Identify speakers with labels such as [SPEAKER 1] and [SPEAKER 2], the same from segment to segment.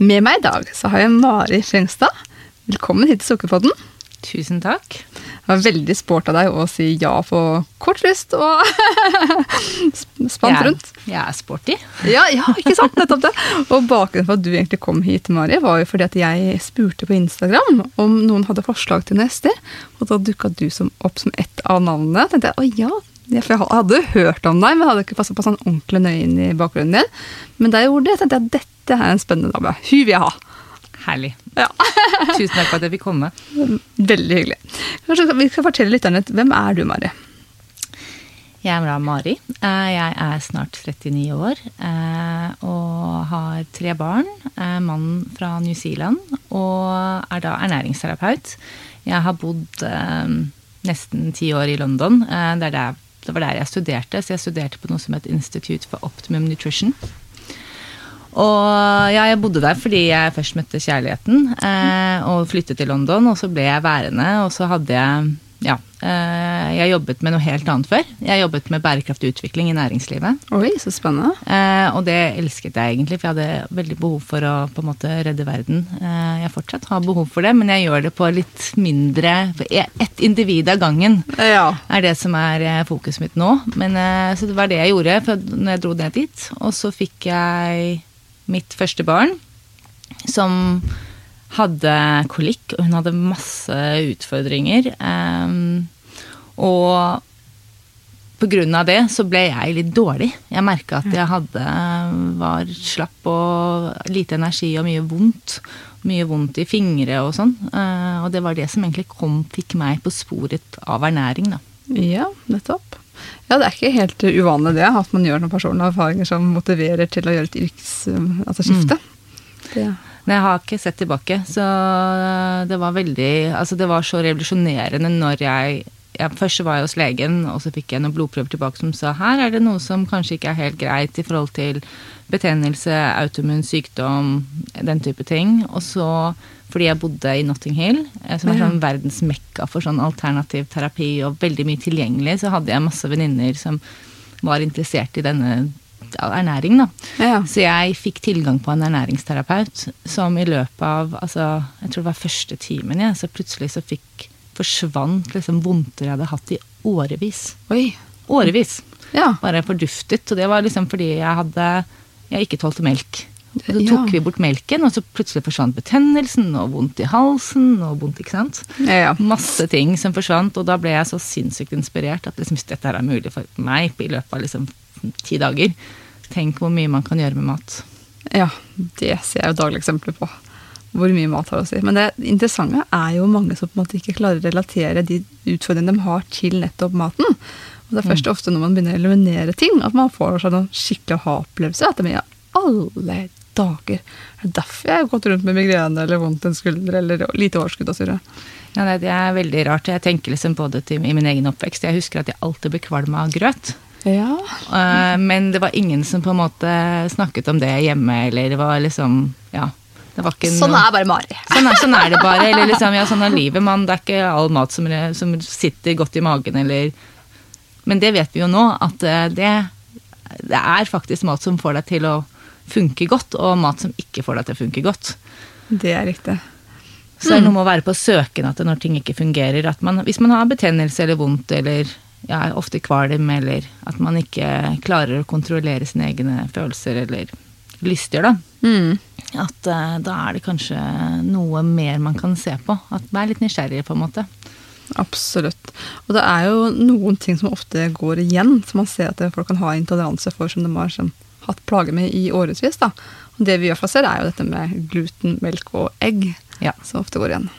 [SPEAKER 1] Med meg i dag så har jeg Mari Frengstad. Velkommen hit til Sukkerpodden.
[SPEAKER 2] Tusen takk.
[SPEAKER 1] Det var veldig sport av deg å si ja på kort frist og spant rundt.
[SPEAKER 2] Jeg er sporty.
[SPEAKER 1] Ja, ja, ikke sant? Nettopp det. Og bakgrunnen for at du egentlig kom hit, Mari, var jo fordi at jeg spurte på Instagram om noen hadde forslag til neste, og da dukka du som, opp som ett av navnene. Tenkte jeg å ja, ja, for jeg hadde hørt om deg, men hadde ikke passa på sånn ordentlig nøye inn i bakgrunnen din. Men da jeg gjorde det, tenkte jeg at dette er en spennende dame. Hun vil jeg ha.
[SPEAKER 2] Herlig.
[SPEAKER 1] Ja.
[SPEAKER 2] Tusen takk for at jeg fikk komme.
[SPEAKER 1] Veldig hyggelig. Kanskje vi skal fortelle lytterne hvem er du, Mari?
[SPEAKER 2] Jeg er da Mari. Eh, Jeg er snart 39 år eh, og har tre barn. Er Mann fra New Zealand og er da ernæringsterapeut. Jeg har bodd eh, nesten ti år i London. Eh, Det, er der, det var der jeg studerte, så jeg studerte på noe som het Institute for Optimum Nutrition. Og ja, jeg bodde der fordi jeg først møtte kjærligheten eh, og flyttet til London. Og så ble jeg værende, og så hadde jeg ja, eh, jeg jobbet med noe helt annet før. Jeg jobbet med bærekraftig utvikling i næringslivet.
[SPEAKER 1] Oi, så spennende.
[SPEAKER 2] Eh, og det elsket jeg egentlig, for jeg hadde veldig behov for å på en måte redde verden. Eh, jeg fortsatt har behov for det, men jeg gjør det på litt mindre Ett individ av gangen
[SPEAKER 1] Ja.
[SPEAKER 2] er det som er fokuset mitt nå. Men, så det var det jeg gjorde for når jeg dro ned dit. Og så fikk jeg mitt første barn, som hadde kolikk, og hun hadde masse utfordringer. Um, og av det så ble jeg litt dårlig. Jeg merka at jeg hadde, var slapp og lite energi og mye vondt. Mye vondt i fingre og sånn. Eh, og det var det som egentlig kom, fikk meg på sporet av ernæring, da.
[SPEAKER 1] Ja, nettopp. Ja, det er ikke helt uvanlig det, at man gjør noen personlige erfaringer som motiverer til å gjøre et yrkes... Altså skifte. Det.
[SPEAKER 2] Men jeg har ikke sett tilbake, så det var veldig Altså, det var så revolusjonerende når jeg jeg, Først var jeg hos legen, og så fikk jeg noen blodprøver tilbake som sa her er det noe som kanskje ikke er helt greit i forhold til betennelse, autoimmun sykdom, den type ting. Og så, fordi jeg bodde i Notting Hill, eh, som er sånn verdens mekka for sånn alternativ terapi, og veldig mye tilgjengelig, så hadde jeg masse venninner som var interessert i denne ja, ernæring, da.
[SPEAKER 1] Ja.
[SPEAKER 2] Så jeg fikk tilgang på en ernæringsterapeut som i løpet av altså, jeg tror det var første timen, ja, så plutselig så fikk forsvant liksom vondter jeg hadde hatt i årevis.
[SPEAKER 1] Oi.
[SPEAKER 2] Årevis.
[SPEAKER 1] Ja.
[SPEAKER 2] Bare forduftet. Og det var liksom fordi jeg hadde jeg ikke tålte melk. Og så
[SPEAKER 1] Ja.
[SPEAKER 2] tok vi bort melken, og så plutselig forsvant betennelsen og vondt i halsen og vondt, ikke sant.
[SPEAKER 1] Ja, ja.
[SPEAKER 2] Masse ting som forsvant, og da ble jeg så sinnssykt inspirert at liksom, hvis dette her er mulig for meg i løpet av liksom ti dager. Tenk hvor mye man kan gjøre med mat.
[SPEAKER 1] Ja, det ser jeg jo daglige eksempler på. Hvor mye mat har å si. Men det interessante er jo mange som på en måte ikke klarer å relatere de utfordringene de har til nettopp maten. Og det er først ofte når man begynner å eliminere ting, at man får sånn noen skikkelig ha-opplevelse. At det er mye alle dager. Det Er derfor jeg har gått rundt med migrene eller vondt en skulder eller lite overskudd av syre?
[SPEAKER 2] Ja, nei, det er veldig rart. Jeg tenker liksom på det til, i min egen oppvekst. Jeg husker at jeg alltid ble kvalm av grøt.
[SPEAKER 1] Ja.
[SPEAKER 2] Eh, men det var ingen som på en måte snakket om det hjemme, eller det var liksom Ja. Det var ikke
[SPEAKER 1] Sånn er bare Mari.
[SPEAKER 2] Sånn er, sånn er det bare. Eller liksom, ja, sånn er livet. Man, det er ikke all mat som, som sitter godt i magen, eller Men det vet vi jo nå, at eh, det, det er faktisk mat som får deg til å funke godt, og mat som ikke får deg til å funke godt.
[SPEAKER 1] Det er riktig.
[SPEAKER 2] Så det er noe med å være på søken etter når ting ikke fungerer. At man, hvis man har betennelse eller vondt eller ja, ofte kvalm, eller at man ikke klarer å kontrollere sine egne følelser eller lyster, da.
[SPEAKER 1] Mm.
[SPEAKER 2] At uh, da er det kanskje noe mer man kan se på. At er litt nysgjerrig, på en måte.
[SPEAKER 1] Absolutt. Og det er jo noen ting som ofte går igjen, som man ser at folk kan ha intoleranse for, som de har som, hatt plager med i årevis. da. Det vi i hvert fall ser, er jo dette med gluten, melk og egg,
[SPEAKER 2] Ja.
[SPEAKER 1] som ofte går igjen.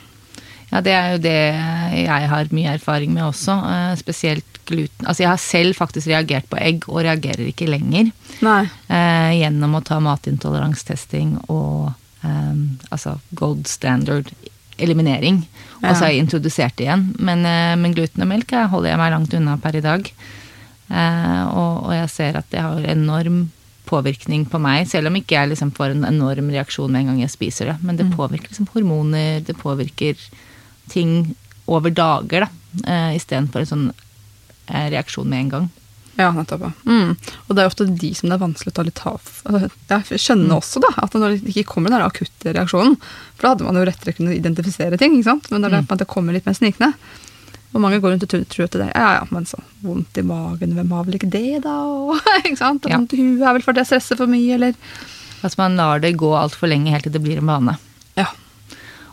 [SPEAKER 2] Ja, det er jo det jeg har mye erfaring med også. eh, Spesielt gluten. Altså jeg har selv faktisk reagert på egg, og reagerer ikke lenger.
[SPEAKER 1] Nei.
[SPEAKER 2] eh, gjennom å ta matintoleransetesting og eh, altså gold standard eliminering. Og så har jeg introdusert det igjen. Men, eh, men gluten og melk holder jeg meg langt unna per i dag. Eh, og, og, jeg ser at det har enorm påvirkning på meg, selv om ikke jeg liksom får en enorm reaksjon med en gang jeg spiser det. Men det mm. påvirker liksom hormoner, det påvirker ting over dager, da. Eh, Istedenfor en sånn eh, reaksjon med en gang.
[SPEAKER 1] Ja, nettopp. Mm. Og det er ofte de som det er vanskelig å ta litt av. Altså, jeg skjønner mm. også da, at når det ikke kommer den akutte reaksjonen For da hadde man jo rettere kunnet identifisere ting, ikke sant? men når det, mm. det kommer litt mer snikende Og mange går rundt og tror at det er ja, ja, men så vondt i magen, hvem har vel ikke det, da? Ikke sant? Vondt i huet er vel fordi jeg stresser for mye, eller
[SPEAKER 2] At man lar det gå altfor lenge helt til det blir en vane.
[SPEAKER 1] Ja.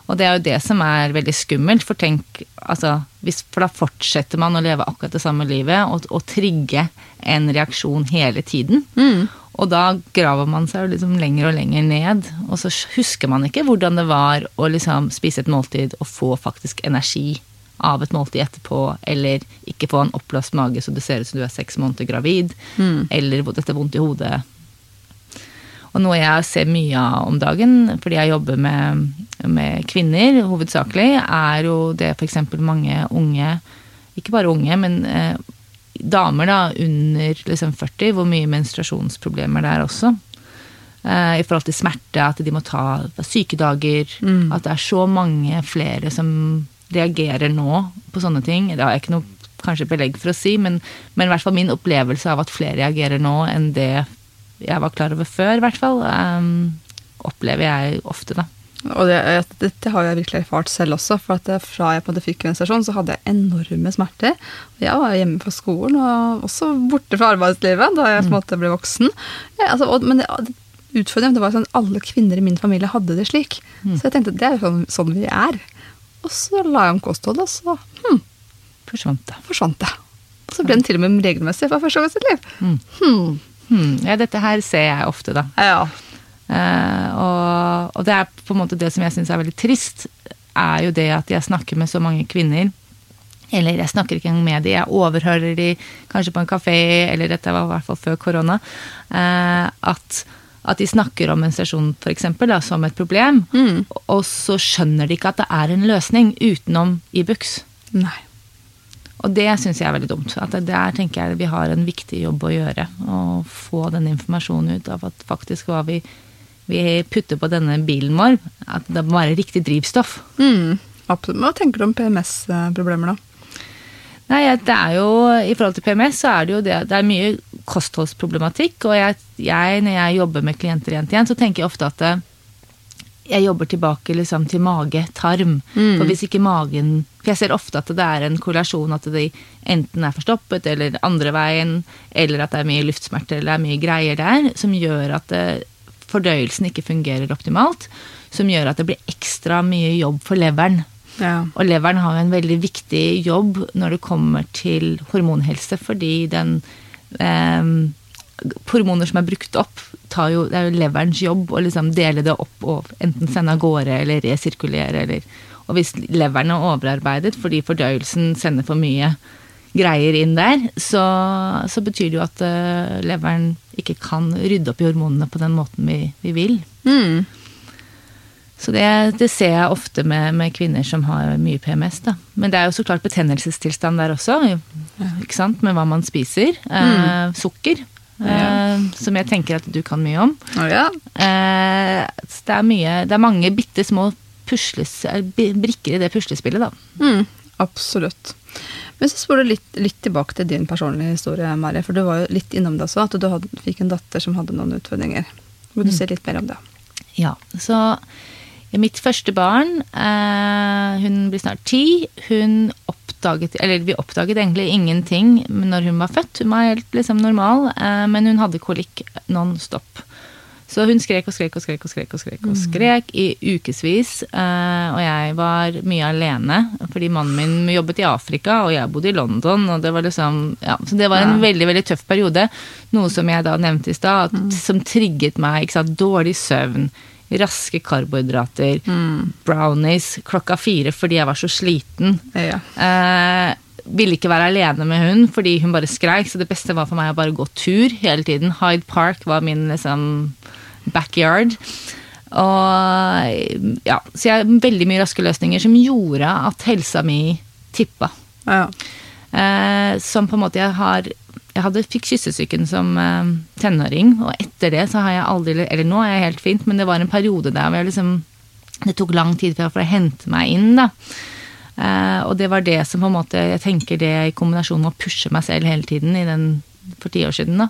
[SPEAKER 2] Og det er jo det som er veldig skummelt, for tenk altså, hvis, For da fortsetter man å leve akkurat det samme livet og, og trigge en reaksjon hele tiden.
[SPEAKER 1] Mm.
[SPEAKER 2] Og da graver man seg liksom lenger og lenger ned, og så husker man ikke hvordan det var å liksom spise et måltid og få faktisk energi av et måltid etterpå, eller ikke få en oppblåst mage så det ser ut som du er seks måneder gravid,
[SPEAKER 1] mm.
[SPEAKER 2] eller dette vondt i hodet, og noe jeg ser mye av om dagen, fordi jeg jobber med, med kvinner hovedsakelig, er jo det f.eks. mange unge, ikke bare unge, men eh, damer da under liksom 40, hvor mye menstruasjonsproblemer det er også. Eh, I forhold til smerte, at de må ta sykedager. Mm. At det er så mange flere som reagerer nå på sånne ting. Det har jeg ikke noe kanskje belegg for å si, men, men i hvert fall min opplevelse av at flere reagerer nå enn det jeg var klar over før, i hvert fall. Um, opplever jeg ofte, da.
[SPEAKER 1] Og det, dette har jeg virkelig erfart selv også. For at fra jeg på det fikk menstruasjon, så hadde jeg enorme smerter. Jeg var hjemme fra skolen og også borte fra arbeidslivet da jeg på en måte ble voksen. Ja, altså, og, men det, utfordringen det var sånn alle kvinner i min familie hadde det slik. Mm. Så jeg tenkte det er jo sånn, sånn, vi er. Og så la jeg om kostholdet, og så hmm,
[SPEAKER 2] forsvant det.
[SPEAKER 1] Forsvant det. Og så ble den til og med regelmessig for første gang i sitt liv.
[SPEAKER 2] Mm.
[SPEAKER 1] Hmm.
[SPEAKER 2] Hmm, ja, dette her ser jeg ofte, da.
[SPEAKER 1] Ja.
[SPEAKER 2] Uh, og, og, det er på en måte det som jeg syns er veldig trist, er jo det at jeg snakker med så mange kvinner. Eller jeg snakker ikke engang med de, jeg overhører de kanskje på en kafé, eller dette var i hvert fall før korona. Uh, at, at, de snakker om menstruasjon f.eks. som et problem,
[SPEAKER 1] mm.
[SPEAKER 2] og så skjønner de ikke at det er en løsning utenom Ibux.
[SPEAKER 1] E Nei.
[SPEAKER 2] Og det syns jeg er veldig dumt. At Der tenker jeg vi har en viktig jobb å gjøre. Å få den informasjonen ut av at faktisk hva vi, vi putter på denne bilen vår, at det må være riktig drivstoff.
[SPEAKER 1] Mm, absolutt. Hva tenker du om PMS-problemer, da?
[SPEAKER 2] Nei, det er jo, I forhold til PMS så er det jo det, det er mye kostholdsproblematikk. Og jeg, jeg, når jeg jobber med klienter igjen til igjen, så tenker jeg ofte at jeg jobber tilbake liksom, til mage-tarm.
[SPEAKER 1] Mm.
[SPEAKER 2] For hvis ikke magen For jeg ser ofte at det er en korrelasjon at de enten er forstoppet eller andre veien, eller at det er mye luftsmerter eller det er mye greier der, som gjør at det, fordøyelsen ikke fungerer optimalt. Som gjør at det blir ekstra mye jobb for leveren.
[SPEAKER 1] Ja.
[SPEAKER 2] Og leveren har en veldig viktig jobb når det kommer til hormonhelse, fordi den eh, hormoner som er brukt opp, jo, det er jo leverens jobb å liksom dele det opp og enten sende av gårde eller resirkulere. Eller, og hvis leveren er overarbeidet fordi fordøyelsen sender for mye greier inn der, så, så betyr det jo at uh, leveren ikke kan rydde opp i hormonene på den måten vi, vi vil.
[SPEAKER 1] Mm.
[SPEAKER 2] Så det, det, ser jeg ofte med, med, kvinner som har mye PMS. Da. Men det er jo så klart betennelsestilstand der også, ikke sant? med hva man spiser. Mm. Eh, sukker. Eh, som jeg tenker at du kan mye om.
[SPEAKER 1] Oh, ja.
[SPEAKER 2] Eh, det, er mye, det er mange bitte små eh, brikker i det puslespillet, da.
[SPEAKER 1] Mm, absolutt. Men så spør du litt, litt, tilbake til din personlige historie, Marie. For du var jo litt innom det også, at du hadde, fikk en datter som hadde noen utfordringer. Vil du mm. si litt mer om det?
[SPEAKER 2] Ja, så mitt første barn, eh, hun blir snart ti. Hun oppdaget Eller vi oppdaget egentlig ingenting når hun var født. Hun var helt liksom normal, eh, men hun hadde kolikk non stop. Så hun skrek og skrek og skrek og skrek og skrek, og skrek i ukevis. Eh, og jeg var mye alene, fordi mannen min jobbet i Afrika, og jeg bodde i London. og det var liksom, ja, Så det var en ja. veldig veldig tøff periode. Noe som jeg da nevnte i stad, mm. som trigget meg. ikke sant, Dårlig søvn raske karbohydrater,
[SPEAKER 1] mm.
[SPEAKER 2] brownies klokka fire fordi jeg var så sliten.
[SPEAKER 1] Ja.
[SPEAKER 2] Eh, ville ikke være alene med hun fordi hun bare skreik, så det beste var for meg å bare gå tur hele tiden. Hyde Park var min liksom backyard. Og ja, Så jeg har veldig mye raske løsninger som gjorde at helsa mi tippa.
[SPEAKER 1] Ja.
[SPEAKER 2] Eh, som på en måte jeg har Jeg hadde, fikk kyssesyken som eh, tenåring, og etter det så har jeg aldri Eller nå er jeg helt fint, men det var en periode der hvor jeg liksom Det tok lang tid for å hente meg inn, da. Eh, og det var det som på en måte Jeg tenker det i kombinasjon med å pushe meg selv hele tiden i den for ti år siden, da.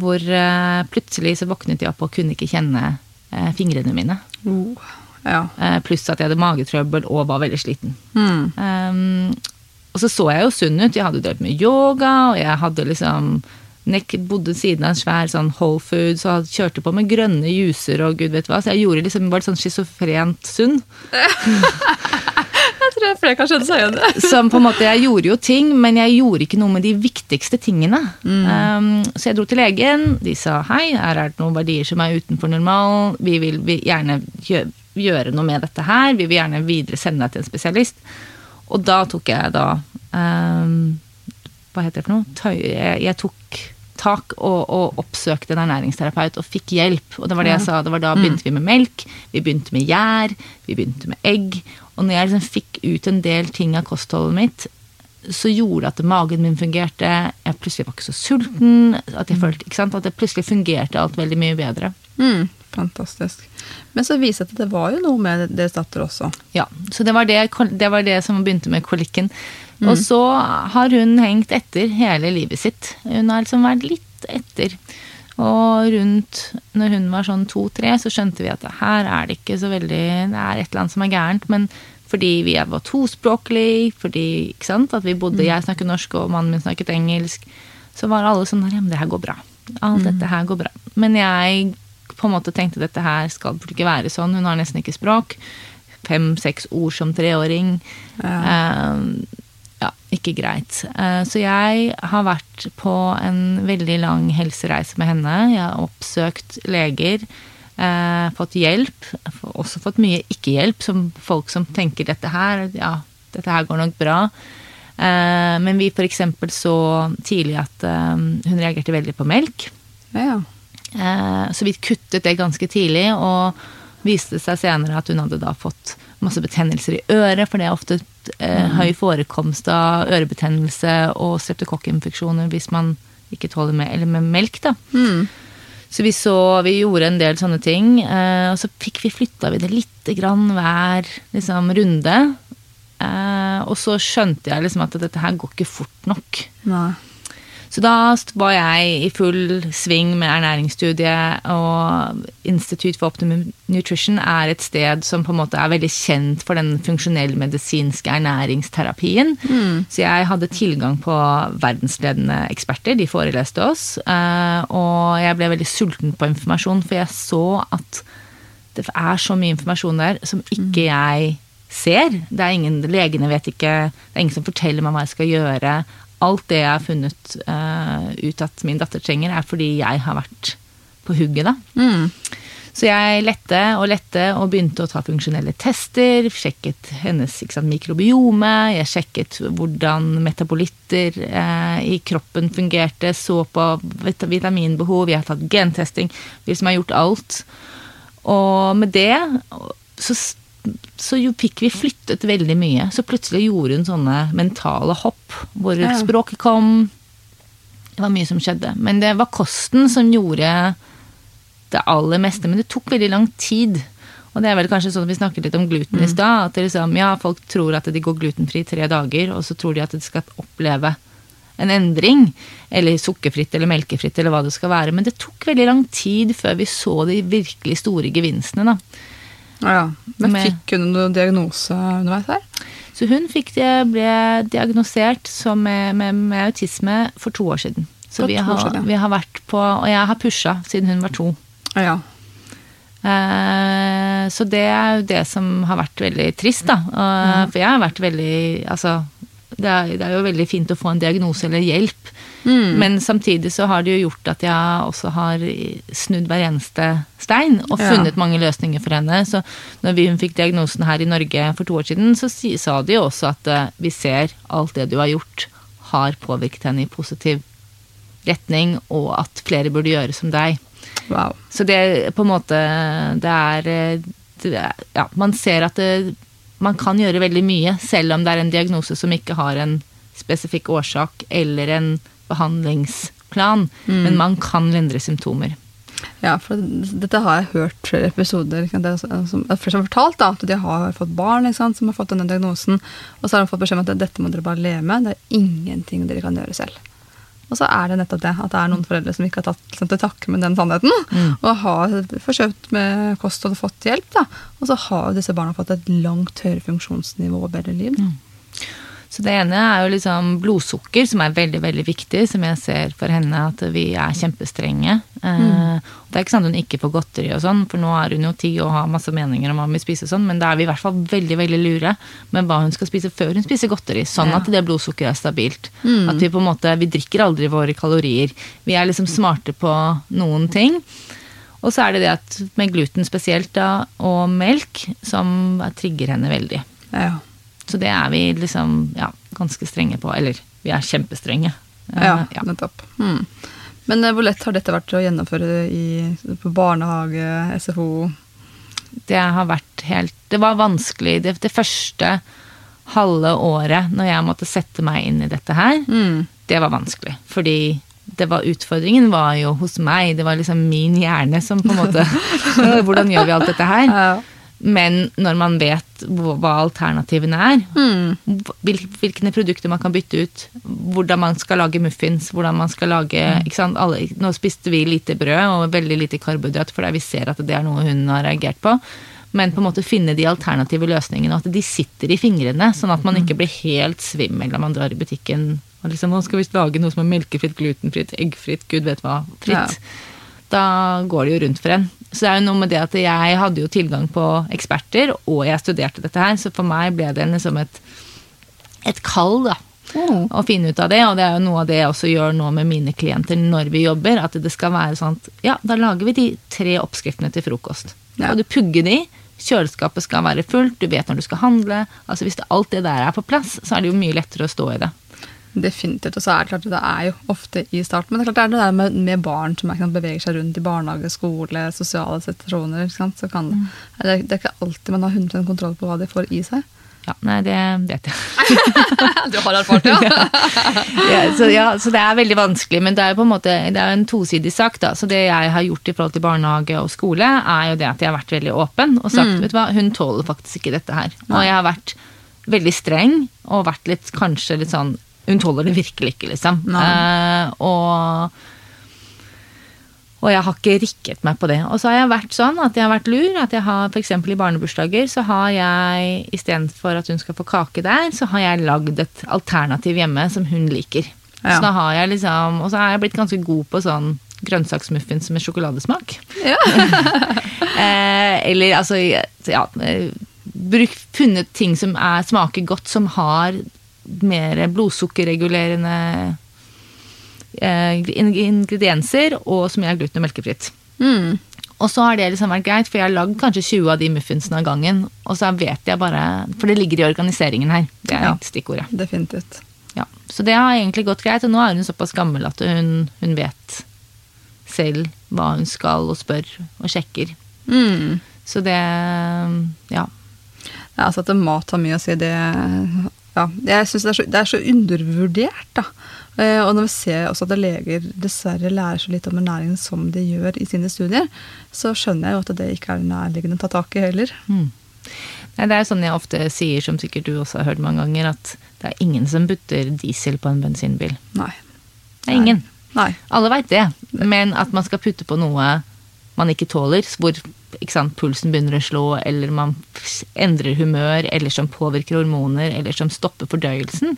[SPEAKER 2] Hvor eh, plutselig så våknet jeg opp og kunne ikke kjenne eh, fingrene mine.
[SPEAKER 1] Oh. ja.
[SPEAKER 2] Eh, pluss at jeg hadde magetrøbbel og var veldig sliten.
[SPEAKER 1] Mm.
[SPEAKER 2] Um, og så så jeg jo sunn ut. Jeg hadde drevet med yoga, og jeg hadde liksom nek bodde siden av en svær sånn Whole Foods og kjørte på med grønne juicer og gud vet hva. Så jeg gjorde liksom, bare sånn schizofrent sunn.
[SPEAKER 1] Jeg tror flere kan skjønne seg igjen i det.
[SPEAKER 2] Som på en måte, Jeg gjorde jo ting, men jeg gjorde ikke noe med de viktigste tingene. Um, så jeg dro til legen. De sa hei, her er det noen verdier som er utenfor normalen. Vi vil vi gjerne gjøre noe med dette her. Vi vil gjerne videre sende deg til en spesialist. Og da tok jeg da um, Hva heter det for noe? Tøy, jeg, jeg tok tak og, og oppsøkte en ernæringsterapeut og fikk hjelp. Og det var det jeg sa, det var da begynte vi med melk, vi begynte med gjær, vi begynte med egg. Og når jeg liksom fikk ut en del ting av kostholdet mitt, så gjorde det at magen min fungerte. Jeg plutselig var ikke så sulten. At jeg følte, ikke sant? At det plutselig fungerte alt veldig mye bedre.
[SPEAKER 1] Mm. Fantastisk. Men så viser det at det var jo noe med deres datter også.
[SPEAKER 2] Ja, Så det var det, det var det som begynte med kolikken. Og så har hun hengt etter hele livet sitt. Hun har liksom vært litt etter. Og rundt når hun var sånn to-tre, så skjønte vi at her er det ikke så veldig Det er et eller annet som er gærent. Men fordi vi var tospråklige, fordi ikke sant, at vi bodde Jeg snakket norsk, og mannen min snakket engelsk, så var alle sånn Ja, men det her går bra. Alt dette her går bra. Men jeg på en måte tenkte dette her skal burde ikke være sånn. Hun har nesten ikke språk. Fem-seks ord som treåring. Eh, ja, ikke greit. Uh, så jeg har vært på en veldig lang helsereise med henne. Jeg har oppsøkt leger, Uh, fått hjelp. Også fått mye ikke-hjelp, som folk som tenker dette her, ja, dette her går nok bra. Eh, men vi f.eks. så tidlig at hun reagerte veldig på melk.
[SPEAKER 1] Ja.
[SPEAKER 2] Eh, Så vi kuttet det ganske tidlig, og viste seg senere at hun hadde da fått masse betennelser i øret, for det er ofte eh, høy forekomst av ørebetennelse og streptokokkinfeksjoner hvis man ikke tåler med, eller med melk. da.
[SPEAKER 1] Mm.
[SPEAKER 2] Så vi så, vi gjorde en del sånne ting, eh, og så fikk vi flytta vi det lite grann hver liksom, runde. Eh, og så skjønte jeg liksom at dette her går ikke fort nok.
[SPEAKER 1] Nei.
[SPEAKER 2] Så da var jeg i full sving med ernæringsstudiet, og Institute for Optimum Nutrition er et sted som på en måte er veldig kjent for den funksjonellmedisinske ernæringsterapien. Så jeg hadde tilgang på verdensledende eksperter, de foreleste oss, eh, og jeg ble veldig sulten på informasjon, for jeg så at det er så mye informasjon der som ikke jeg ser. Det er ingen, Legene vet ikke, det er ingen som forteller meg hva jeg skal gjøre. Alt det jeg har funnet uh, ut at min datter trenger, er fordi jeg har vært på hugget, da.
[SPEAKER 1] Mm.
[SPEAKER 2] Så jeg lette og lette og begynte å ta funksjonelle tester. Sjekket hennes sant, mikrobiome, jeg sjekket hvordan metabolitter eh, i kroppen fungerte, så på vitaminbehov, jeg har tatt gentesting. Vi som har gjort alt. Og med det så, så jo fikk vi flyttet veldig mye. Så plutselig gjorde hun sånne mentale hopp, hvor
[SPEAKER 1] Ja.
[SPEAKER 2] språket kom. Det var mye som skjedde. Men det var kosten som gjorde det aller meste. Men det tok veldig lang tid. Og det er vel kanskje sånn at vi snakket litt om gluten i stad. At liksom, ja, folk tror at de går glutenfri i tre dager, og så tror de at de skal oppleve en endring. Eller sukkerfritt eller melkefritt eller hva det skal være. Men det tok veldig lang tid før vi så de virkelig store gevinstene, da.
[SPEAKER 1] Ja. Men fikk hun noen diagnose underveis her?
[SPEAKER 2] Så hun fikk det, ble diagnosert som med, med, med autisme for to år siden. Så vi har,
[SPEAKER 1] siden, ja.
[SPEAKER 2] vi har vært på Og jeg har pusha siden hun var to.
[SPEAKER 1] Ja.
[SPEAKER 2] Eh, så det er jo det som har vært veldig trist, da. Og, For jeg har vært veldig Altså, det er, det er jo veldig fint å få en diagnose eller hjelp.
[SPEAKER 1] Mm.
[SPEAKER 2] Men samtidig så har det jo gjort at jeg også har snudd hver eneste stein og
[SPEAKER 1] Ja.
[SPEAKER 2] funnet mange løsninger for henne. Så når vi, hun fikk diagnosen her i Norge for to år siden, så si, sa de jo også at eh, vi ser alt det du har gjort, har påvirket henne i positiv retning, og at flere burde gjøre som deg.
[SPEAKER 1] Wow.
[SPEAKER 2] Så det på en måte Det er, eh, det er Ja, man ser at det, man kan gjøre veldig mye, selv om det er en diagnose som ikke har en spesifikk årsak eller en behandlingsplan. Men man kan lindre symptomer.
[SPEAKER 1] Ja, for dette har jeg hørt flere episoder. det er som- som flere som har fortalt da, at de har fått barn sant, som har fått denne diagnosen, og så har de fått beskjed om at dette må dere bare leve med, det er ingenting dere kan gjøre selv. Og så er det nettopp det, at det er noen foreldre som ikke har tatt liksom, til takke med den sannheten, og har forsøkt med kost og fått hjelp, da. Og så har disse barna fått et langt høyere funksjonsnivå og bedre liv. Da.
[SPEAKER 2] Så det ene er jo liksom blodsukker, som er veldig veldig viktig, som jeg ser for henne at vi er kjempestrenge. Mm. det er ikke at hun ikke får godteri og sånn, for nå er hun jo ti og har masse meninger om hva hun vil spise og sånn, men da er vi i hvert fall veldig veldig lure med hva hun skal spise før hun spiser godteri, sånn
[SPEAKER 1] Ja.
[SPEAKER 2] at det blodsukkeret er stabilt. At vi på en måte, vi drikker aldri våre kalorier. Vi er liksom smarte på noen ting. Og så er det det at med gluten spesielt da, og melk, som trigger henne veldig.
[SPEAKER 1] Ja.
[SPEAKER 2] Så det er vi liksom ja, ganske strenge på. Eller vi er kjempestrenge. Eh,
[SPEAKER 1] Ja,
[SPEAKER 2] ja.
[SPEAKER 1] nettopp. Hmm. Men eh, hvor lett har dette vært å gjennomføre i, på barnehage, SFO?
[SPEAKER 2] Det har vært helt Det var vanskelig det, det første halve året når jeg måtte sette meg inn i dette her.
[SPEAKER 1] Mm.
[SPEAKER 2] Det var vanskelig. Fordi det var, utfordringen var jo hos meg. Det var liksom min hjerne som på en måte Hvordan gjør vi alt dette her?
[SPEAKER 1] Ja.
[SPEAKER 2] Men når man vet hva alternativene er,
[SPEAKER 1] Mm.
[SPEAKER 2] hvilke produkter man kan bytte ut, hvordan man skal lage muffins, hvordan man skal lage ikke sant? Alle, Nå spiste vi lite brød og veldig lite karbohydrat, fordi vi ser at det er noe hun har reagert på. Men på en måte finne de alternative løsningene, og at de sitter i fingrene, sånn at man ikke blir helt svimmel når man drar i butikken. Og liksom, nå skal vi lage noe som er melkefritt, glutenfritt, eggfritt, gud vet hva, fritt. Da går det jo rundt for en. Så det er jo noe med det at jeg hadde jo tilgang på eksperter, og jeg studerte dette her, så for meg ble det liksom et, et kall, da.
[SPEAKER 1] Mm.
[SPEAKER 2] Å finne ut av det, og det er jo noe av det jeg også gjør nå med mine klienter når vi jobber, at det skal være sånn at ja, da lager vi de tre oppskriftene til frokost.
[SPEAKER 1] Ja.
[SPEAKER 2] Og du pugger de, kjøleskapet skal være fullt, du vet når du skal handle. Altså Hvis det, alt det der er på plass, så er det jo mye lettere å stå i det.
[SPEAKER 1] Definitivt. Og så er det klart at det er jo ofte i starten. Men det er klart det er det der med, med barn som sant, beveger seg rundt i barnehage, skole, sosiale situasjoner. Sant? Så kan, det, er, det er ikke alltid man har 100 kontroll på hva de får i seg.
[SPEAKER 2] Ja, nei, det vet jeg.
[SPEAKER 1] Du har erfart det, ja?
[SPEAKER 2] ja, så, ja, så det er veldig vanskelig, men det er jo på en måte det er en tosidig sak. da, så Det jeg har gjort i forhold til barnehage og skole, er jo det at jeg har vært veldig åpen og sagt vet du hva, hun tåler faktisk ikke dette her. Og jeg har vært veldig streng og vært litt kanskje litt sånn Hun tåler det virkelig ikke, liksom. Eh, og og jeg har ikke rikket meg på det. Og så har jeg vært sånn at jeg har vært lur. At jeg har f.eks. i barnebursdager så har jeg istedenfor at hun skal få kake der, så har jeg lagd et alternativ hjemme som hun liker.
[SPEAKER 1] Ja.
[SPEAKER 2] Så da har jeg liksom Og så har jeg blitt ganske god på sånn grønnsaksmuffins med sjokoladesmak.
[SPEAKER 1] Ja.
[SPEAKER 2] eh, eller altså ja, eh, bruk, funnet ting som er, smaker godt, som har mer blodsukkerregulerende eh, ingredienser, og som er gluten- og melkefritt.
[SPEAKER 1] Mm.
[SPEAKER 2] Og så har det liksom vært greit, for jeg har lagd kanskje 20 av de muffinsene av gangen. Og så vet jeg bare For det ligger i organiseringen her. Det er
[SPEAKER 1] Ja.
[SPEAKER 2] stikkordet.
[SPEAKER 1] Definitivt.
[SPEAKER 2] Ja. Så det har egentlig gått greit. Og nå er hun såpass gammel at hun, hun vet selv hva hun skal, og spør og sjekker.
[SPEAKER 1] Mm.
[SPEAKER 2] Så det Ja.
[SPEAKER 1] Ja, altså at mat har mye å si, det ja, Jeg syns det, det er så undervurdert, da. Eh, Og når vi ser også at leger dessverre lærer så litt om ernæring som de gjør i sine studier, så skjønner jeg jo at det ikke er nærliggende å ta tak i heller.
[SPEAKER 2] Mm. Nei, det er sånn jeg ofte sier, som sikkert du også har hørt mange ganger, at det er ingen som putter diesel på en bensinbil.
[SPEAKER 1] Nei.
[SPEAKER 2] Det er ingen.
[SPEAKER 1] Nei.
[SPEAKER 2] Alle veit det, men at man skal putte på noe man ikke tåler, hvor sant, pulsen begynner å slå, eller man endrer humør, eller som påvirker hormoner, eller som stopper fordøyelsen,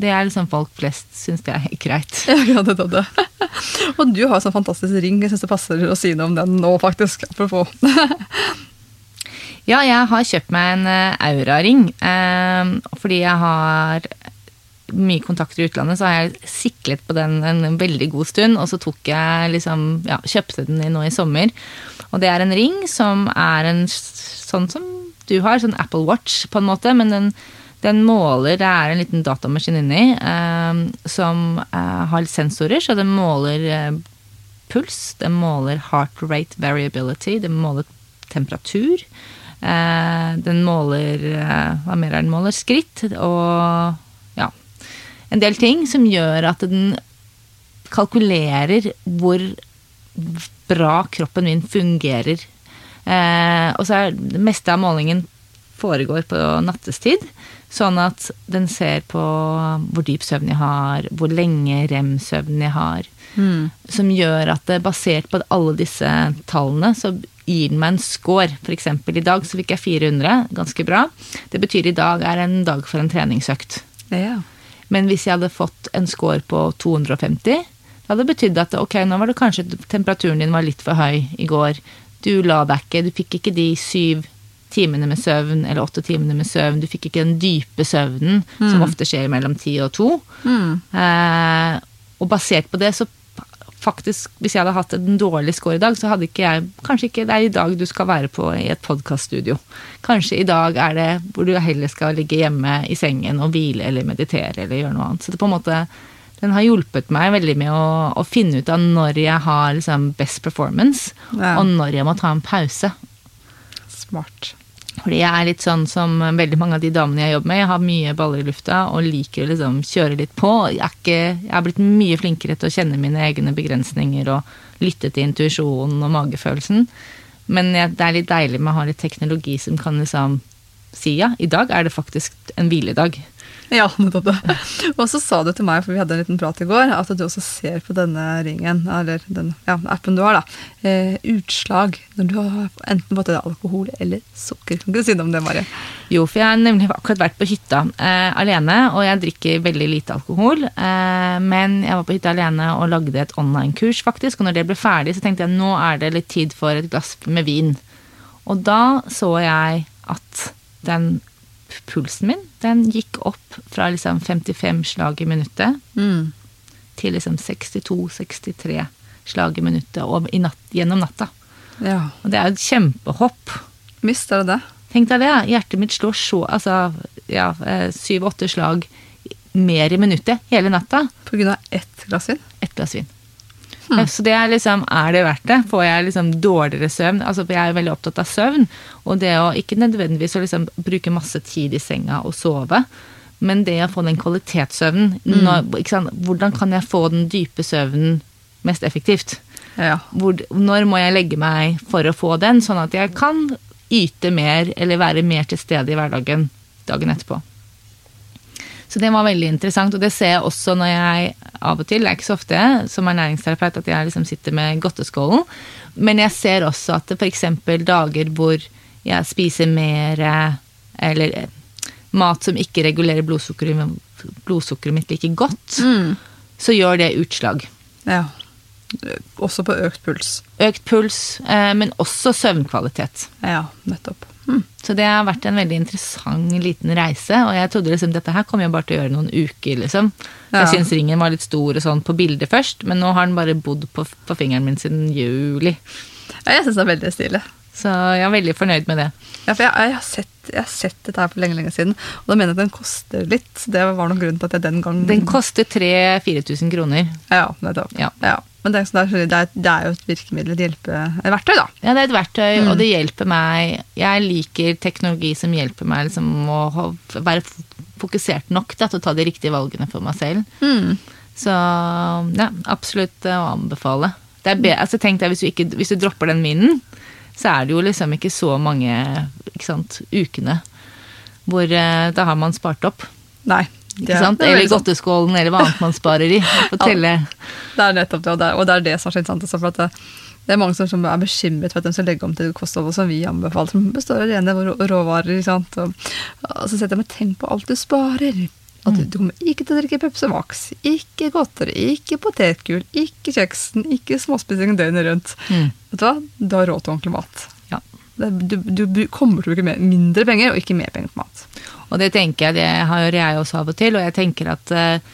[SPEAKER 2] det er liksom folk flest syns det er helt greit.
[SPEAKER 1] Ja, det, det, det. Og du har sånn fantastisk ring. Jeg syns det passer å si noe om den nå, faktisk. Apropos.
[SPEAKER 2] Ja, jeg har kjøpt meg en auraring. Aura-ring, eh, fordi jeg har mye kontakter i utlandet, så har jeg siklet på den en veldig god stund, og så tok jeg liksom, ja, kjøpte den nå i sommer. Og det er en ring som er en sånn som du har, sånn Apple Watch på en måte, men den, den måler, det er en liten datamaskin inni, eh, som eh, har sensorer, så den måler eh, puls, den måler heart rate variability, den måler temperatur. Eh, den måler eh, Hva mer er den måler? Skritt og. En del ting som gjør at den kalkulerer hvor bra kroppen min fungerer. Eh, og så er det meste av målingen foregår på nattestid. Sånn at den ser på hvor dyp søvn jeg har, hvor lenge rem-søvn jeg har.
[SPEAKER 1] Mm.
[SPEAKER 2] Som gjør at det, basert på alle disse tallene, så gir den meg en score. Eksempel i dag så fikk jeg 400, ganske bra. Det betyr i dag er en dag for en treningsøkt.
[SPEAKER 1] Ja.
[SPEAKER 2] Men hvis jeg hadde fått en score på 250, det hadde betydd at ok, nå var det kanskje temperaturen din var litt for høy i går. Du la deg ikke, du fikk ikke de syv timene med søvn eller åtte timene med søvn. Du fikk ikke den dype søvnen som ofte skjer mellom ti og to.
[SPEAKER 1] Mm.
[SPEAKER 2] Eh, og basert på det, så faktisk, hvis jeg hadde hatt en dårlig score i dag, så hadde ikke jeg Kanskje ikke det er i dag du skal være på i et podkaststudio. Kanskje i dag er det hvor du heller skal ligge hjemme i sengen og hvile eller meditere eller gjøre noe annet. Så det på en måte den har hjulpet meg veldig med å, å finne ut av når jeg har liksom best performance,
[SPEAKER 1] Ja.
[SPEAKER 2] og når jeg må ta en pause.
[SPEAKER 1] Smart.
[SPEAKER 2] Fordi jeg er litt sånn som veldig mange av de damene jeg jobber med. Jeg har mye baller i lufta og liker å liksom kjøre litt på. Jeg er, ikke, jeg er blitt mye flinkere til å kjenne mine egne begrensninger og lytte til intuisjonen og magefølelsen. Men jeg, det er litt deilig med å ha litt teknologi som kan liksom si ja, i dag er det faktisk en hviledag.
[SPEAKER 1] Ja, nettopp det. Og så sa du til meg, for vi hadde en liten prat i går, at du også ser på denne ringen, eller den ja, appen du har, da, eh, utslag når du har enten fått i deg alkohol eller sukker. Kan du si noe om det, Marie?
[SPEAKER 2] Jo, for jeg har nemlig akkurat vært på hytta eh, alene, og jeg drikker veldig lite alkohol. Eh, men jeg var på hytta alene og lagde et online-kurs, faktisk. Og når det ble ferdig, så tenkte jeg nå er det litt tid for et glass med vin. Og da så jeg at den pulsen min, den gikk opp fra liksom 55 slag i minuttet
[SPEAKER 1] Mm.
[SPEAKER 2] til liksom 62-63 slag i minuttet og i natt, gjennom natta.
[SPEAKER 1] Ja.
[SPEAKER 2] Og det er jo et kjempehopp.
[SPEAKER 1] Mister du det det.
[SPEAKER 2] Tenk deg det, hjertet mitt slår så altså, ja, syv-åtte slag mer i minuttet hele natta.
[SPEAKER 1] På grunn av ett glass vin.
[SPEAKER 2] Ett glass vin. Ja, Så det er liksom, er det verdt det? Får jeg liksom dårligere søvn? Altså, jeg er veldig opptatt av søvn, og det å ikke nødvendigvis å liksom bruke masse tid i senga og sove, men det å få den kvalitetssøvnen, når, ikke sant? hvordan kan jeg få den dype søvnen mest effektivt?
[SPEAKER 1] Ja.
[SPEAKER 2] Hvor, når må jeg legge meg for å få den, sånn at jeg kan yte mer eller være mer til stede i hverdagen dagen etterpå. Så det var veldig interessant, og det ser jeg også når jeg av og til, det er ikke så ofte som ernæringsterapeut at jeg liksom sitter med godteskålen, men jeg ser også at f.eks. dager hvor jeg spiser mer eller eh, mat som ikke regulerer blodsukkeret, blodsukkeret mitt like godt,
[SPEAKER 1] Mm.
[SPEAKER 2] så gjør det utslag.
[SPEAKER 1] ja. Også på økt puls.
[SPEAKER 2] Økt puls, eh, men også søvnkvalitet.
[SPEAKER 1] Ja, nettopp. Mm.
[SPEAKER 2] Så det har vært en veldig interessant liten reise, og jeg trodde liksom dette her kommer jeg bare til å gjøre noen uker, liksom.
[SPEAKER 1] Ja.
[SPEAKER 2] Jeg syns ringen var litt stor og sånn på bildet først, men nå har den bare bodd på, på fingeren min siden juli.
[SPEAKER 1] Ja, jeg syns det er veldig stilig.
[SPEAKER 2] Så jeg er veldig fornøyd med det.
[SPEAKER 1] Ja, for jeg, jeg, har sett, jeg har sett dette her for lenge lenge siden, og da mener jeg at den koster litt. Det var noen grunn til at jeg den gang
[SPEAKER 2] Den koster 3000-4000 kroner.
[SPEAKER 1] Ja, nettopp.
[SPEAKER 2] Ja.
[SPEAKER 1] Men det er, det, er, det er jo et virkemiddel, et hjelpeverktøy, verktøy, da.
[SPEAKER 2] Ja, det er et verktøy, og det hjelper meg Jeg liker teknologi som hjelper meg liksom, å være fokusert nok da, til å ta de riktige valgene for meg selv.
[SPEAKER 1] Mm.
[SPEAKER 2] Så ja, absolutt eh, å anbefale. Det er be altså, tenk deg, hvis du, ikke, hvis du dropper den minnen, så er det jo liksom ikke så mange ikke sant, ukene hvor eh, da har man spart opp.
[SPEAKER 1] Nei.
[SPEAKER 2] Ikke sant?
[SPEAKER 1] er
[SPEAKER 2] Eller godteskålen, eller hva annet man sparer i. Fortelle.
[SPEAKER 1] Det er nettopp det, og det er, og det er det som er så interessant. for at det, det er mange som, som er bekymret for at de skal legge om til kostholdet som vi anbefaler, som består av rene rå- råvarer. ikke sant? Og, og så setter jeg meg tenk på alt du sparer. At du, du kommer ikke til å drikke Pepsi Max, ikke godteri, ikke potetgull, ikke kjeksen, ikke småspising døgnet rundt.
[SPEAKER 2] Mm.
[SPEAKER 1] Vet du hva? Du har råd til ordentlig mat.
[SPEAKER 2] Ja.
[SPEAKER 1] Det, du, du kommer til å bruke mindre penger, og ikke mer penger på mat.
[SPEAKER 2] Og det tenker jeg, det har jeg også av og til, og jeg tenker at eh,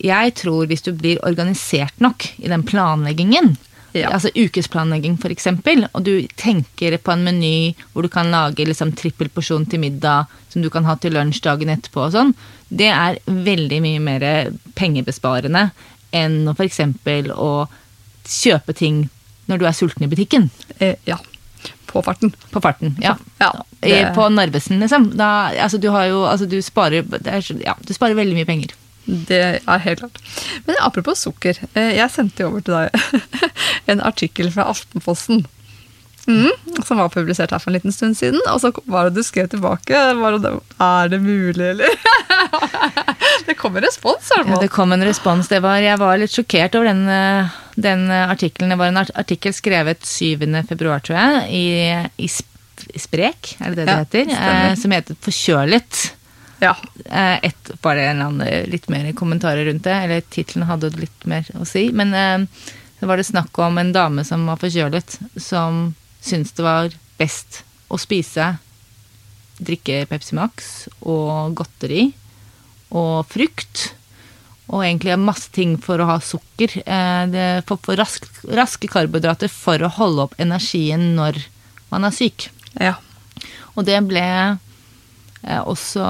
[SPEAKER 2] jeg tror hvis du blir organisert nok i den planleggingen,
[SPEAKER 1] Ja.
[SPEAKER 2] altså ukesplanlegging eksempel, og du tenker på en meny hvor du kan lage liksom trippelporsjon til middag som du kan ha til lunsj dagen etterpå og sånn, det er veldig mye mer pengebesparende enn å eksempel å kjøpe ting når du er sulten i butikken.
[SPEAKER 1] Eh, ja. På farten.
[SPEAKER 2] På farten, ja.
[SPEAKER 1] Ja, det-
[SPEAKER 2] På Narvesen, liksom. Da, altså, du har jo Altså, du sparer det er, Ja, du sparer veldig mye penger.
[SPEAKER 1] Det er helt klart. Men apropos sukker. eh, Jeg sendte jo over til deg en artikkel fra Aftenposten. Mm, som var publisert her for en liten stund siden. Og så var det du skrev tilbake. Var det, er det mulig, eller? det kom en respons, i
[SPEAKER 2] Ja, det kom en respons. Det var, jeg var litt sjokkert over den, eh, den eh, artikkelen. Det var en artikkel skrevet 7. februar, tror jeg, i, i Sprek, er det det det
[SPEAKER 1] Ja,
[SPEAKER 2] heter?
[SPEAKER 1] stemmer.
[SPEAKER 2] Eh, som heter 'Forkjølet'.
[SPEAKER 1] Ja.
[SPEAKER 2] Et, var det en eller annen litt mer kommentarer rundt det, eller tittelen hadde litt mer å si. Men så var det snakk om en dame som var forkjølet, som syntes det var best å spise drikke Pepsi Max og godteri og frukt. Og egentlig masse ting for å ha sukker. Eh, det, for, for rask, raske karbohydrater for å holde opp energien når man er syk.
[SPEAKER 1] ja.
[SPEAKER 2] Og det ble eh, også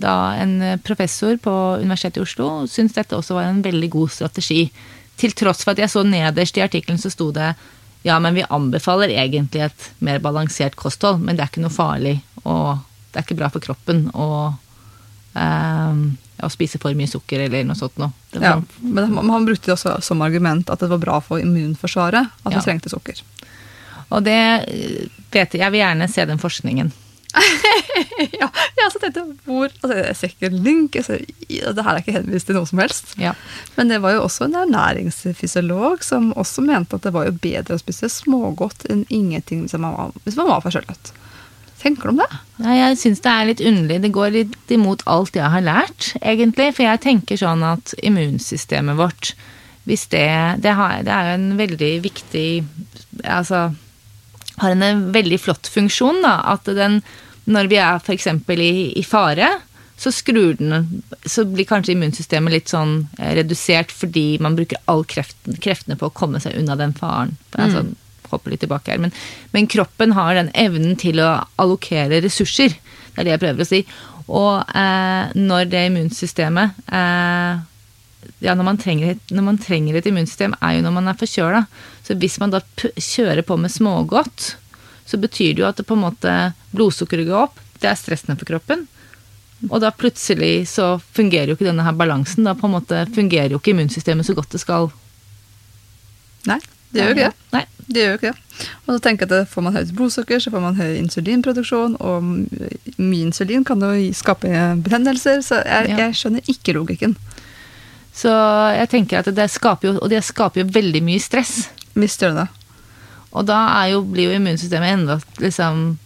[SPEAKER 2] da en professor på Universitetet i Oslo syntes dette også var en veldig god strategi. Til tross for at jeg så nederst i artikkelen så sto det ja, men vi anbefaler egentlig et mer balansert kosthold, men det er ikke noe farlig, og det er ikke bra for kroppen å, eh, å spise for mye sukker eller noe sånt noe. Var-
[SPEAKER 1] ja. Men han, brukte det også som argument at det var bra for immunforsvaret at
[SPEAKER 2] Ja.
[SPEAKER 1] vi trengte sukker.
[SPEAKER 2] Og det eh, vet jeg, jeg vil gjerne se den forskningen.
[SPEAKER 1] ja, jeg så tenkte jeg, hvor, altså, Jeg ser ikke en link. Altså, det her er ikke henvist til noe som helst.
[SPEAKER 2] Ja.
[SPEAKER 1] Men det var jo også en ernæringsfysiolog som også mente at det var jo bedre å spise smågodt enn ingenting hvis man var, hvis man var forkjølet. Tenker du om det?
[SPEAKER 2] Nei, jeg syns det er litt underlig. Det går litt imot alt jeg har lært, egentlig. For jeg tenker sånn at immunsystemet vårt, hvis det Det, har, det er jo en veldig viktig Altså har en veldig flott funksjon, da. At den, når vi er f.eks. I, i fare, så skrur den Så blir kanskje immunsystemet litt sånn eh, redusert fordi man bruker all kreften, kreftene på å komme seg unna den faren. Altså, hopper litt tilbake her. Men, men kroppen har den evnen til å allokere ressurser. Det er det jeg prøver å si. Og eh, når det immunsystemet eh, ja, når man, trenger når man trenger et immunsystem, er jo når man er forkjøla. Så hvis man da kjører på med smågodt, så betyr det jo at det på en måte blodsukkeret går opp. Det er stressende for kroppen. Og da plutselig så fungerer jo ikke denne her balansen. Da på en måte fungerer jo ikke immunsystemet så godt det skal.
[SPEAKER 1] Nei, det gjør jo ikke det.
[SPEAKER 2] Nei.
[SPEAKER 1] Det gjør jo ikke det. Og så tenker jeg at Får man høyt blodsukker, så får man høy insulinproduksjon, og mye insulin kan jo skape betennelser, så jeg,
[SPEAKER 2] Ja.
[SPEAKER 1] jeg skjønner ikke logikken.
[SPEAKER 2] Så jeg tenker at det skaper jo, og det skaper jo veldig mye stress.
[SPEAKER 1] Visst gjør det.
[SPEAKER 2] Og da jo, blir jo immunsystemet enda liksom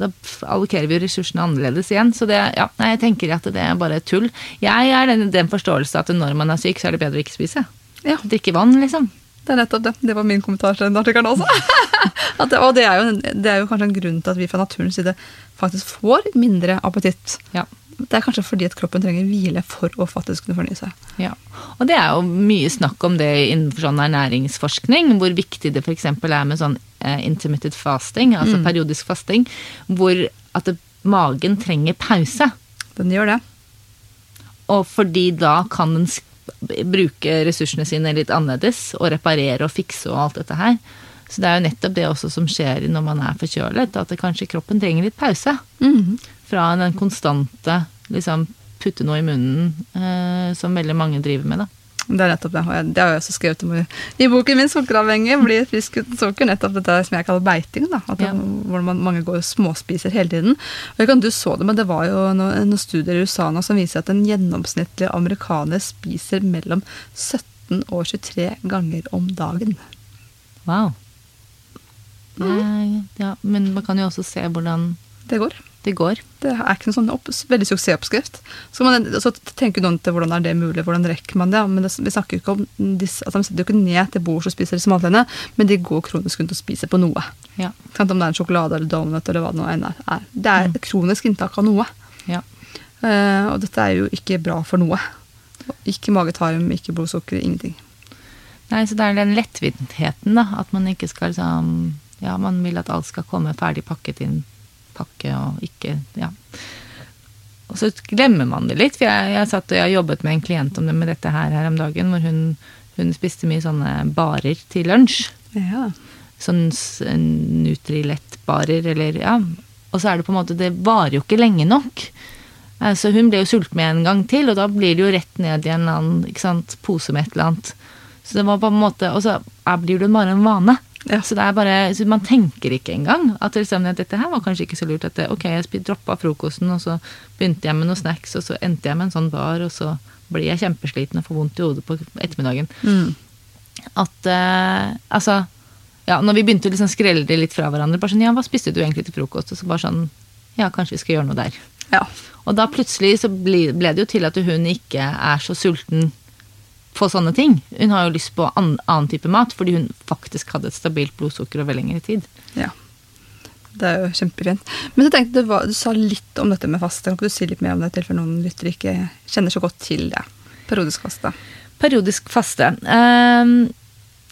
[SPEAKER 2] Da allokerer vi jo ressursene annerledes igjen. Så det, ja, nei, jeg tenker at det er bare tull. Jeg er den, den forståelse at når man er syk, så er det bedre å ikke spise.
[SPEAKER 1] Ja,
[SPEAKER 2] Drikke vann, liksom.
[SPEAKER 1] Det er nettopp det. Det var min kommentar til den artikkelen også. At det, og det er, jo, det er jo kanskje en grunn til at vi fra naturens side faktisk får mindre appetitt.
[SPEAKER 2] Ja.
[SPEAKER 1] Det er kanskje fordi at kroppen trenger hvile for å faktisk kunne fornye seg.
[SPEAKER 2] Ja. Og det er jo mye snakk om det innenfor sånn ernæringsforskning, hvor viktig det f.eks. er med sånn eh, intermittent fasting, altså periodisk fasting, hvor at det, magen trenger pause.
[SPEAKER 1] Den gjør det.
[SPEAKER 2] Og fordi da kan den bruke ressursene sine litt annerledes, og reparere og fikse og alt dette her. Så det er jo nettopp det også som skjer når man er forkjølet, at det kanskje kroppen trenger litt pause. Fra den konstante liksom putte noe i munnen eh, som veldig mange driver med, da.
[SPEAKER 1] Det er nettopp det. Og jeg, det har jeg også skrevet om i, i boken min 'Sukkeravhengig'. blir frisk uten sukker. Nettopp dette som jeg kaller beiting. da, at
[SPEAKER 2] Ja.
[SPEAKER 1] det, Hvor man, mange går og småspiser hele tiden. Og jeg kan, Du så det, men det var jo noen, noen studier i USA nå som viser at en gjennomsnittlig amerikaner spiser mellom 17 og 23 ganger om dagen.
[SPEAKER 2] Wow. Eh, ja, men man kan jo også se hvordan
[SPEAKER 1] Det går.
[SPEAKER 2] Det går.
[SPEAKER 1] Det er ikke noen sånn veldig suksessoppskrift. Så, man, så tenker noen til hvordan er det mulig, hvordan rekker man det? Men det, vi snakker jo ikke om disse, at De sitter jo ikke ned til bords og spiser disse matlene, men de går kronisk rundt og spiser på noe.
[SPEAKER 2] Ja.
[SPEAKER 1] Om det er en sjokolade eller donut eller hva det nå enn er. er. Det er et kronisk inntak av noe.
[SPEAKER 2] ja.
[SPEAKER 1] Uh, og dette er jo ikke bra for noe. Ikke magetarm, ikke blodsukker, ingenting.
[SPEAKER 2] Nei, så det er den lettvintheten, da. At man ikke skal liksom Ja, man vil at alt skal komme ferdig pakket inn pakke og ikke Ja. Og så glemmer man det litt. For jeg, jeg satt og jeg jobbet med en klient om det med dette her, her om dagen, hvor hun, hun spiste mye sånne barer til lunsj.
[SPEAKER 1] Ja.
[SPEAKER 2] Sånn Nutrilett-barer, eller ja. Og så er det på en måte Det varer jo ikke lenge nok. Eh, Så hun ble jo sulten med en gang til, og da blir det jo rett ned i en annen sant, pose med et eller annet. Så det var på en måte Og så blir det bare en vane.
[SPEAKER 1] Ja.
[SPEAKER 2] Så det er bare, så man tenker ikke engang at liksom, dette her var kanskje ikke så lurt. At det, ok, jeg droppa frokosten, og så begynte jeg med noen snacks, og så endte jeg med en sånn bar, og så blir jeg kjempesliten og får vondt i hodet på ettermiddagen.
[SPEAKER 1] Mm.
[SPEAKER 2] At eh, Altså, ja, når vi begynte å liksom skrelle det litt fra hverandre, bare sånn ja, hva spiste du egentlig til frokost? Og så bare sånn ja, kanskje vi skal gjøre noe der.
[SPEAKER 1] ja.
[SPEAKER 2] Og da plutselig så ble, ble det jo til at hun ikke er så sulten på sånne ting. Hun har jo lyst på an, annen type mat, fordi hun faktisk hadde et stabilt blodsukker over lengre tid.
[SPEAKER 1] Ja. Det er jo kjempefint. Men så tenkte, du, var, du sa litt om dette med faste. Kan du si litt mer om det, til for noen lyttere ikke kjenner så godt til det? Periodisk faste.
[SPEAKER 2] Periodisk faste. Um,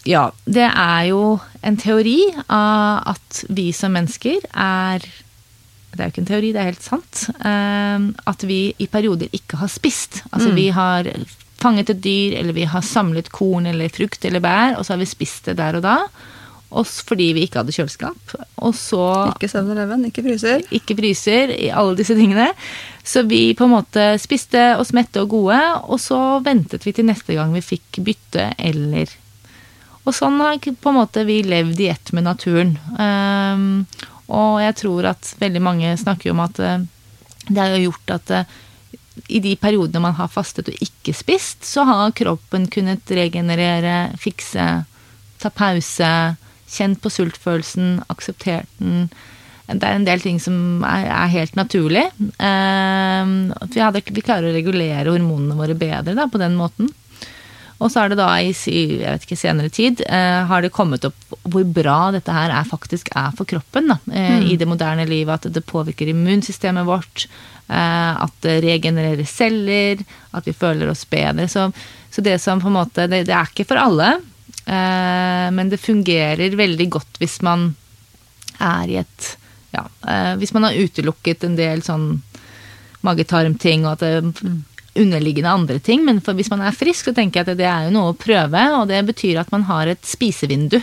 [SPEAKER 2] ja, det er jo en teori av at vi som mennesker er Det er jo ikke en teori, det er helt sant. ehm, at vi i perioder ikke har spist. Altså
[SPEAKER 1] Mm.
[SPEAKER 2] vi har fanget et dyr, eller vi har samlet korn eller frukt eller bær, og så har vi spist det der og da. Og fordi vi ikke hadde kjøleskap. Og så
[SPEAKER 1] Ikke 7-Eleven, ikke fryser.
[SPEAKER 2] ikke fryser, i alle disse tingene. Så vi på en måte spiste oss mette og gode, og så ventet vi til neste gang vi fikk bytte eller Og sånn har på en måte vi levd i ett med naturen. Um, og jeg tror at veldig mange snakker om at eh, det har gjort at eh, i de periodene man har fastet og ikke spist, så har kroppen kunnet regenerere, fikse, ta pause, kjent på sultfølelsen, akseptert den. Det er en del ting som er, er helt naturlig. Eh, vi, hadde, vi klarer å regulere hormonene våre bedre da, på den måten. Og så er det da i jeg vet ikke, senere tid eh, har det kommet opp hvor bra dette her er, faktisk er for kroppen da, eh, i det moderne livet. At det påvirker immunsystemet vårt, eh, at det regenererer celler, at vi føler oss bedre. Så, så det som på en måte Det, det er ikke for alle, eh, men det fungerer veldig godt hvis man er i et ja, eh, Hvis man har utelukket en del sånn mage-tarm-ting, og at det underliggende andre ting. Men for hvis man er frisk, så tenker jeg at det er jo noe å prøve, og det betyr at man har et spisevindu.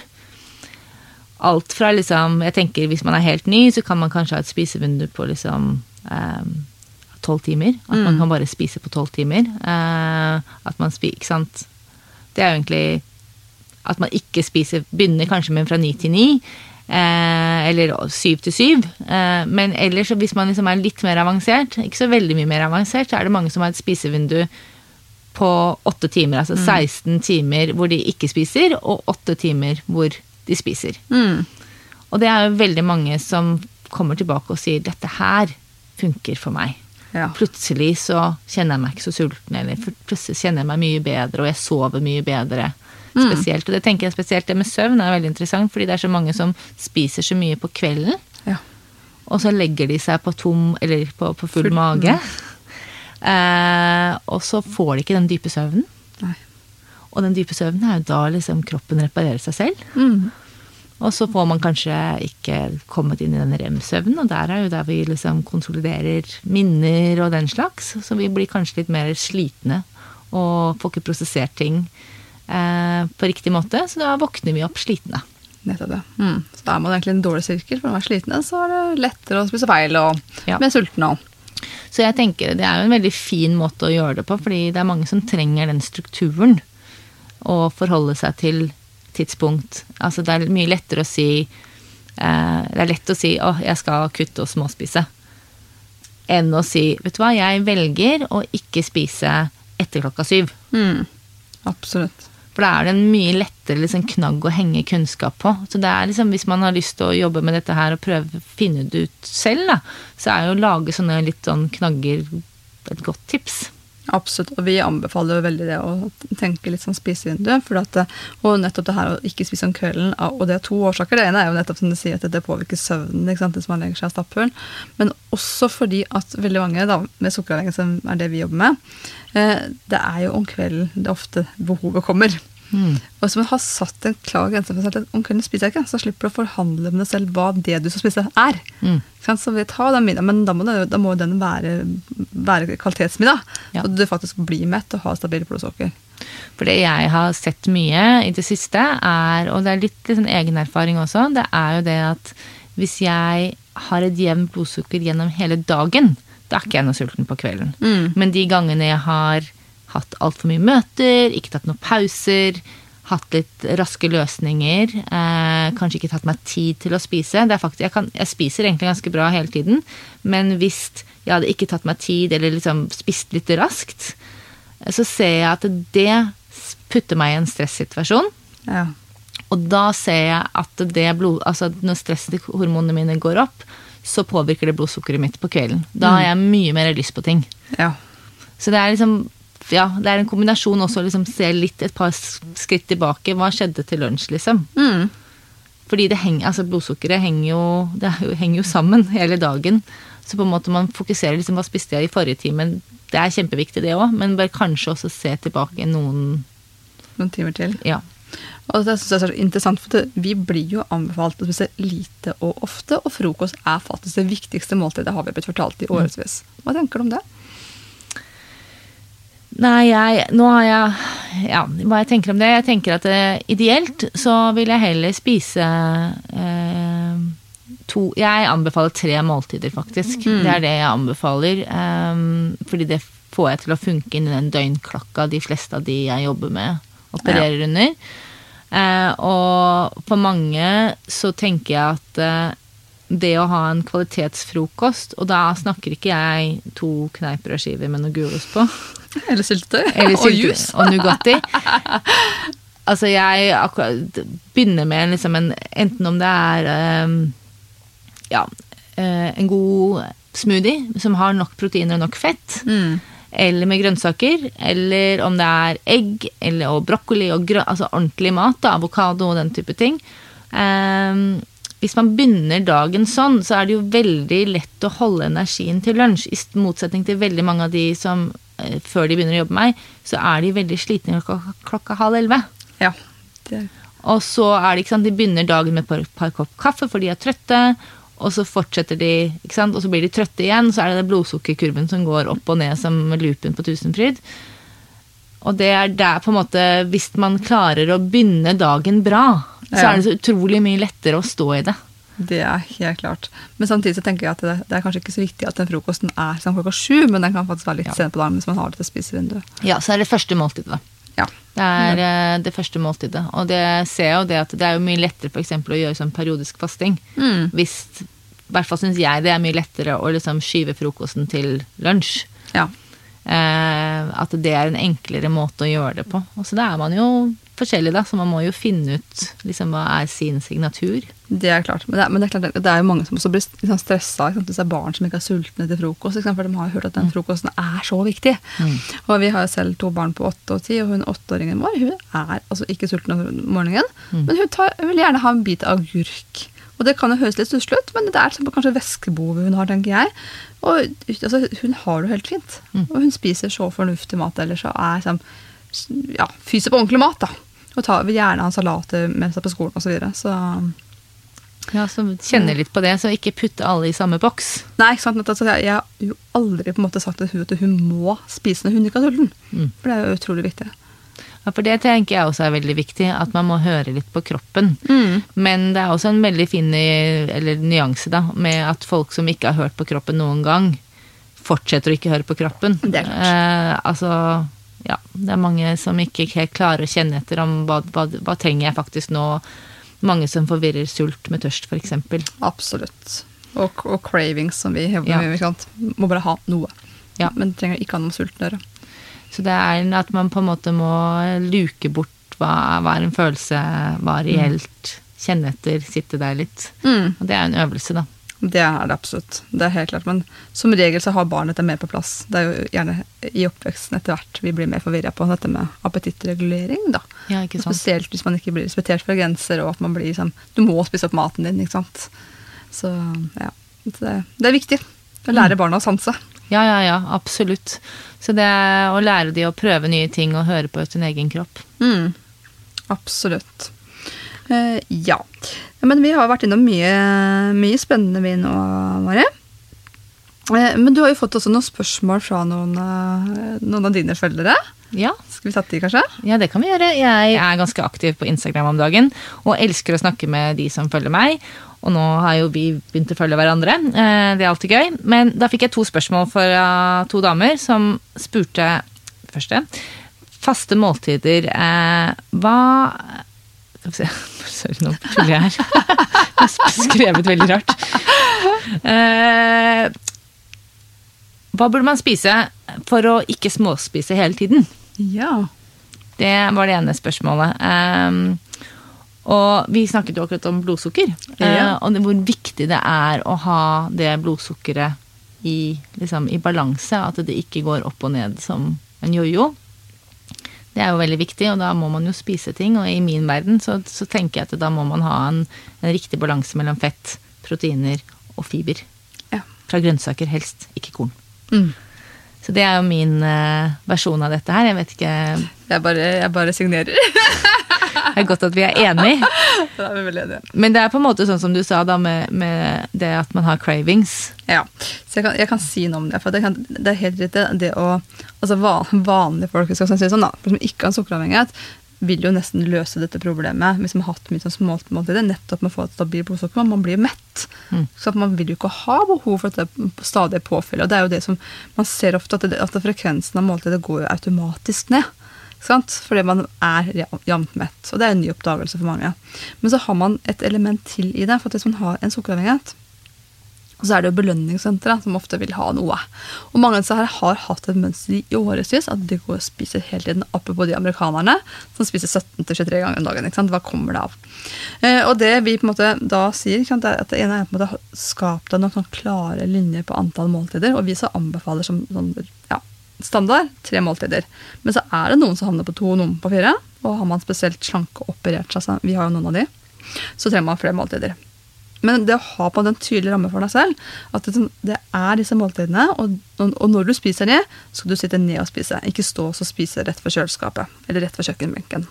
[SPEAKER 2] Alt fra liksom Jeg tenker hvis man er helt ny, så kan man kanskje ha et spisevindu på liksom tolv timer. At man kan bare spise på tolv timer. Eh, at man spiser Ikke sant. Det er jo egentlig at man ikke spiser Begynner kanskje med fra ni til ni. Eh, eller syv til syv. Eh, men ellers, hvis man liksom er litt mer avansert, ikke så veldig mye mer avansert, så er det mange som har et spisevindu på åtte timer. Altså 16 timer hvor de ikke spiser, og åtte timer hvor de spiser.
[SPEAKER 1] Mm.
[SPEAKER 2] Og det er jo veldig mange som kommer tilbake og sier 'dette her funker for meg'.
[SPEAKER 1] Ja.
[SPEAKER 2] Plutselig så kjenner jeg meg ikke så sulten, eller plutselig kjenner jeg meg mye bedre, og jeg sover mye bedre. Spesielt, og det tenker jeg spesielt det med søvn er veldig interessant, fordi det er så mange som spiser så mye på kvelden,
[SPEAKER 1] ja.
[SPEAKER 2] og så legger de seg på tom, eller på, på full
[SPEAKER 1] Full-
[SPEAKER 2] mage. Eh, og så får de ikke den dype søvnen.
[SPEAKER 1] Nei.
[SPEAKER 2] Og den dype søvnen er jo da liksom kroppen reparerer seg selv.
[SPEAKER 1] Mm.
[SPEAKER 2] Og så får man kanskje ikke kommet inn i den rem-søvnen, og der er jo der vi liksom konsoliderer minner og den slags. Så vi blir kanskje litt mer slitne og får ikke prosessert ting på riktig måte. Så da våkner vi opp slitne.
[SPEAKER 1] Nettopp det. Mm. Så da er man egentlig en dårlig sirkel. For når man er sliten, så er det lettere å spise feil og
[SPEAKER 2] Ja.
[SPEAKER 1] mer sulten òg.
[SPEAKER 2] Så jeg tenker det er jo en veldig fin måte å gjøre det på, fordi det er mange som trenger den strukturen. Å forholde seg til tidspunkt. Altså det er mye lettere å si eh, Det er lett å si 'å, jeg skal kutte og småspise', enn å si 'vet du hva, jeg velger å ikke spise etter klokka syv'.
[SPEAKER 1] mm. Absolutt.
[SPEAKER 2] For da er det en mye lettere liksom, knagg å henge kunnskap på. Så det er liksom, hvis man har lyst til å jobbe med dette her og prøve å finne det ut selv, da, så er jo å lage sånne litt sånn knagger et godt tips.
[SPEAKER 1] Absolutt, og vi anbefaler jo veldig det å tenke litt sånn spisevindu. For at, og nettopp det her å ikke spise om kvelden, og det er to årsaker. Det ene er jo nettopp som du sier, at det påvirker søvnen ikke sant, hvis man legger seg av stapphull. Men også fordi at veldig mange da, med sukkeravhengighet, som er det vi jobber med, eh, det er jo om kvelden det ofte behovet kommer.
[SPEAKER 2] Mm.
[SPEAKER 1] Og hvis man har satt en klar grense for seg selv, om kvelden spiser jeg ikke, så slipper du å forhandle med deg selv hva det du skal spise, er.
[SPEAKER 2] Mm.
[SPEAKER 1] Så vi tar den middagen, men da må, det, da må den være, være kvalitetsmiddag.
[SPEAKER 2] Ja.
[SPEAKER 1] Så du faktisk blir mett og har stabilt blodsukker.
[SPEAKER 2] For det jeg har sett mye i det siste, er, og det er litt liksom egen erfaring også, det er jo det at hvis jeg har et jevnt blodsukker gjennom hele dagen, da er ikke jeg noe sulten på kvelden.
[SPEAKER 1] Mm.
[SPEAKER 2] Men de gangene jeg har hatt altfor mye møter, ikke tatt noen pauser, hatt litt raske løsninger, eh, kanskje ikke tatt meg tid til å spise det faktisk, jeg, kan, jeg spiser egentlig ganske bra hele tiden, men hvis jeg hadde ikke tatt meg tid eller liksom spist litt raskt, så ser jeg at det putter meg i en stressituasjon.
[SPEAKER 1] Ja.
[SPEAKER 2] Og da ser jeg at det blod, altså når stresshormonene mine går opp, så påvirker det blodsukkeret mitt på kvelden. Da har jeg mye mer lyst på ting.
[SPEAKER 1] ja.
[SPEAKER 2] Så det er liksom ja, det er en kombinasjon også å liksom se litt et par skritt tilbake. Hva skjedde til lunsj, liksom?
[SPEAKER 1] Mm.
[SPEAKER 2] Fordi det henger, altså blodsukkeret henger jo, det er henger jo sammen hele dagen. Så på en måte man fokuserer liksom hva spiste jeg i forrige time. Det er kjempeviktig, det òg, men bør kanskje også se tilbake noen
[SPEAKER 1] Noen timer til.
[SPEAKER 2] Ja.
[SPEAKER 1] Og det synes jeg er så interessant, for Vi blir jo anbefalt å spise lite og ofte, og frokost er faktisk det viktigste måltidet, har vi blitt fortalt i årevis. Hva tenker du om det?
[SPEAKER 2] Nei, jeg Nå har jeg Ja, hva jeg tenker om det? Jeg tenker at uh, ideelt så vil jeg heller spise uh, to Jeg anbefaler tre måltider, faktisk. Det er det jeg anbefaler. Um, fordi det får jeg til å funke inn i den døgnklokka de fleste av de jeg jobber med, opererer under. Uh, og for mange så tenker jeg at det å ha en kvalitetsfrokost, og da snakker ikke jeg to kneippbrødskiver med noe gulost på,
[SPEAKER 1] Eller syltetøy. og juice.
[SPEAKER 2] og Nugatti. altså, jeg akkurat begynner med liksom en Enten om det er um, ja, eh, en god smoothie som har nok proteiner og nok fett,
[SPEAKER 1] Mm.
[SPEAKER 2] eller med grønnsaker, eller om det er egg eller, og brokkoli og grøn, altså ordentlig mat, da, avokado og den type ting. Ehm, hvis man begynner dagen sånn, så er det jo veldig lett å holde energien til lunsj. I motsetning til veldig mange av de som eh, før de begynner å jobbe med meg, så er de veldig slitne klokka, klokka halv elleve.
[SPEAKER 1] Ja. Det,
[SPEAKER 2] Og så er det, ikke sant, de begynner dagen med et par, par kopp kaffe, for de er trøtte. Og så fortsetter de, ikke sant, og så blir de trøtte igjen. Så er det blodsukkerkurven som går opp og ned som loopen på Tusenfryd. Og det er der på en måte Hvis man klarer å begynne dagen bra, så er det så utrolig mye lettere å stå i det.
[SPEAKER 1] det er helt klart. Men samtidig så tenker jeg at det, det er kanskje ikke så viktig at den frokosten er sånn klokka sju, men den kan faktisk være litt
[SPEAKER 2] Ja.
[SPEAKER 1] sen på dagen hvis man har det til spisevinduet.
[SPEAKER 2] Ja, så er det første måltidet, da.
[SPEAKER 1] Ja.
[SPEAKER 2] Det er ja. det første måltidet. Og det ser jeg jo det at det er jo mye lettere for eksempel å gjøre sånn periodisk fasting.
[SPEAKER 1] Mm.
[SPEAKER 2] Hvis, I hvert fall syns jeg det er mye lettere å liksom skyve frokosten til lunsj.
[SPEAKER 1] ja.
[SPEAKER 2] Eh, at det er en enklere måte å gjøre det på. Og så da er man jo forskjellig, da, så man må jo finne ut liksom, hva er sin signatur.
[SPEAKER 1] Det er klart. Men det er, men det er, klart, det er jo mange som også blir liksom stressa. Hvis det er barn som ikke er sultne til frokost. Ikke sant? For de har jo hørt at den frokosten er så viktig. Og vi har jo selv to barn på åtte og ti, og hun åtteåringen vår hun er altså ikke sulten om morgenen. Men hun, tar, hun vil gjerne ha en bit agurk. Og det kan jo høres litt stusslig ut, men det er liksom kanskje væskebehovet hun har, tenker jeg. Og altså, hun har det jo helt fint. Og hun spiser så fornuftig mat ellers og er sånn ja, fyser på ordentlig mat, da. Og tar, vil gjerne ha en salat med seg på skolen osv. Så, videre. så
[SPEAKER 2] Ja, så kjenner litt på det, så ikke putte alle i samme boks.
[SPEAKER 1] Nei, ikke sant? Altså, jeg, jeg har jo aldri på en måte sagt til hun at hun må spise når hun ikke er sulten.
[SPEAKER 2] Mm.
[SPEAKER 1] For det er jo utrolig viktig.
[SPEAKER 2] Ja, for det tenker jeg også er veldig viktig, at man må høre litt på kroppen.
[SPEAKER 1] Mm.
[SPEAKER 2] Men det er også en veldig fin eller nyanse da, med at folk som ikke har hørt på kroppen noen gang, fortsetter å ikke høre på kroppen.
[SPEAKER 1] Det er klart.
[SPEAKER 2] Eh, altså, ja, det er mange som ikke helt klarer å kjenne etter om hva, hva, hva trenger jeg faktisk nå. Mange som forvirrer sult med tørst, f.eks.
[SPEAKER 1] Absolutt. Og, og cravings, som vi
[SPEAKER 2] Ja.
[SPEAKER 1] vi? Må bare ha noe.
[SPEAKER 2] Ja.
[SPEAKER 1] Men trenger ikke ha noe med sulten å gjøre.
[SPEAKER 2] Så det er at man på en måte må luke bort hva, hva er en følelse, hva er reelt, kjenne etter, sitte der litt.
[SPEAKER 1] Mm.
[SPEAKER 2] Og det er en øvelse, da.
[SPEAKER 1] Det er det absolutt. Det er helt klart. Men som regel så har barnet det mer på plass. Det er jo gjerne i oppveksten etter hvert vi blir mer forvirra på dette med appetittregulering. da.
[SPEAKER 2] Ja, ikke sant?
[SPEAKER 1] Spesielt hvis man ikke blir respektert for grenser, og at man blir sånn Du må spise opp maten din, ikke sant. Så ja. Det, det er viktig å lære barna å sanse.
[SPEAKER 2] Ja, ja, ja, absolutt. Så det er å lære de å prøve nye ting og høre på sin egen kropp.
[SPEAKER 1] Mm. Absolutt. Uh, ja. Men vi har vært innom mye, mye spennende vi nå, Mari. Uh, men du har jo fått også noen spørsmål fra noen, eh, noen av dine følgere.
[SPEAKER 2] Ja,
[SPEAKER 1] Skal vi ta de, kanskje?
[SPEAKER 2] Ja, det kan vi gjøre. Jeg er ganske aktiv på Instagram om dagen og elsker å snakke med de som følger meg. Og nå har jo vi begynt å følge hverandre. Eh, Det er alltid gøy. Men da fikk jeg to spørsmål fra to damer som spurte første Faste måltider. eh, Hva Skal vi se Sorry, nå tuller jeg her. Jeg har skrevet veldig rart. Eh, Hva burde man spise for å ikke småspise hele tiden?
[SPEAKER 1] Ja.
[SPEAKER 2] Det var det ene spørsmålet. Og vi snakket jo akkurat om blodsukker.
[SPEAKER 1] Ja.
[SPEAKER 2] eh, og det, hvor viktig det er å ha det blodsukkeret i, liksom, i balanse. At det ikke går opp og ned som en jojo. Det er jo veldig viktig, og da må man jo spise ting. Og i min verden så, så tenker jeg at da må man ha en, en riktig balanse mellom fett, proteiner og fiber.
[SPEAKER 1] Ja.
[SPEAKER 2] Fra grønnsaker helst, ikke korn.
[SPEAKER 1] Mm.
[SPEAKER 2] Så det er jo min uh, versjon av dette her. Jeg vet ikke
[SPEAKER 1] Jeg, bare, jeg bare signerer.
[SPEAKER 2] Det er godt at vi er enige.
[SPEAKER 1] da er vi veldig enige.
[SPEAKER 2] Men det er på en måte sånn som du sa, da, med, med det at man har cravings.
[SPEAKER 1] Ja, så jeg kan, jeg kan si noe om det. For det, kan, det er helt riktig. Det å, altså van, vanlige folk skal si sånn, da, som ikke har sukkeravhengighet, vil jo nesten løse dette problemet hvis man har hatt mye sånn småmåltider. Nettopp med å få et stabilt blodsukker. man Man blir mett.
[SPEAKER 2] Mm.
[SPEAKER 1] Så man vil jo ikke ha behov for dette stadige påfyllet. Og det er jo det som man ser ofte, at, det, at frekvensen av måltider går jo automatisk ned. Sant? Fordi man er jevnt mett. Og det er en ny oppdagelse for mange. Men så har man et element til i det. For hvis man har en sukkeravhengighet, så er det jo belønningssenteret som ofte vil ha noe. Og mange av disse her har hatt et mønster i årevis at de går og spiser hele tiden. Apropos de amerikanerne som spiser 17-23 ganger om dagen. Ikke sant? Hva kommer det av? Eh, og det vi på en måte da sier, sant, er at det ene er på en måte skap deg noen klare linjer på antall måltider. Og vi så anbefaler som sånn, ja, standard tre måltider. Men så er det noen som havner på to, og noen på fire. Og har man spesielt slanke operert seg, vi har jo noen av de, så trenger man flere måltider. Men det å ha på en tydelig ramme for deg selv, at det, sånn- er disse måltidene, og, og når du spiser de, skal du sitte ned og spise. Ikke stå og spise rett ved kjøleskapet, eller rett ved kjøkkenbenken.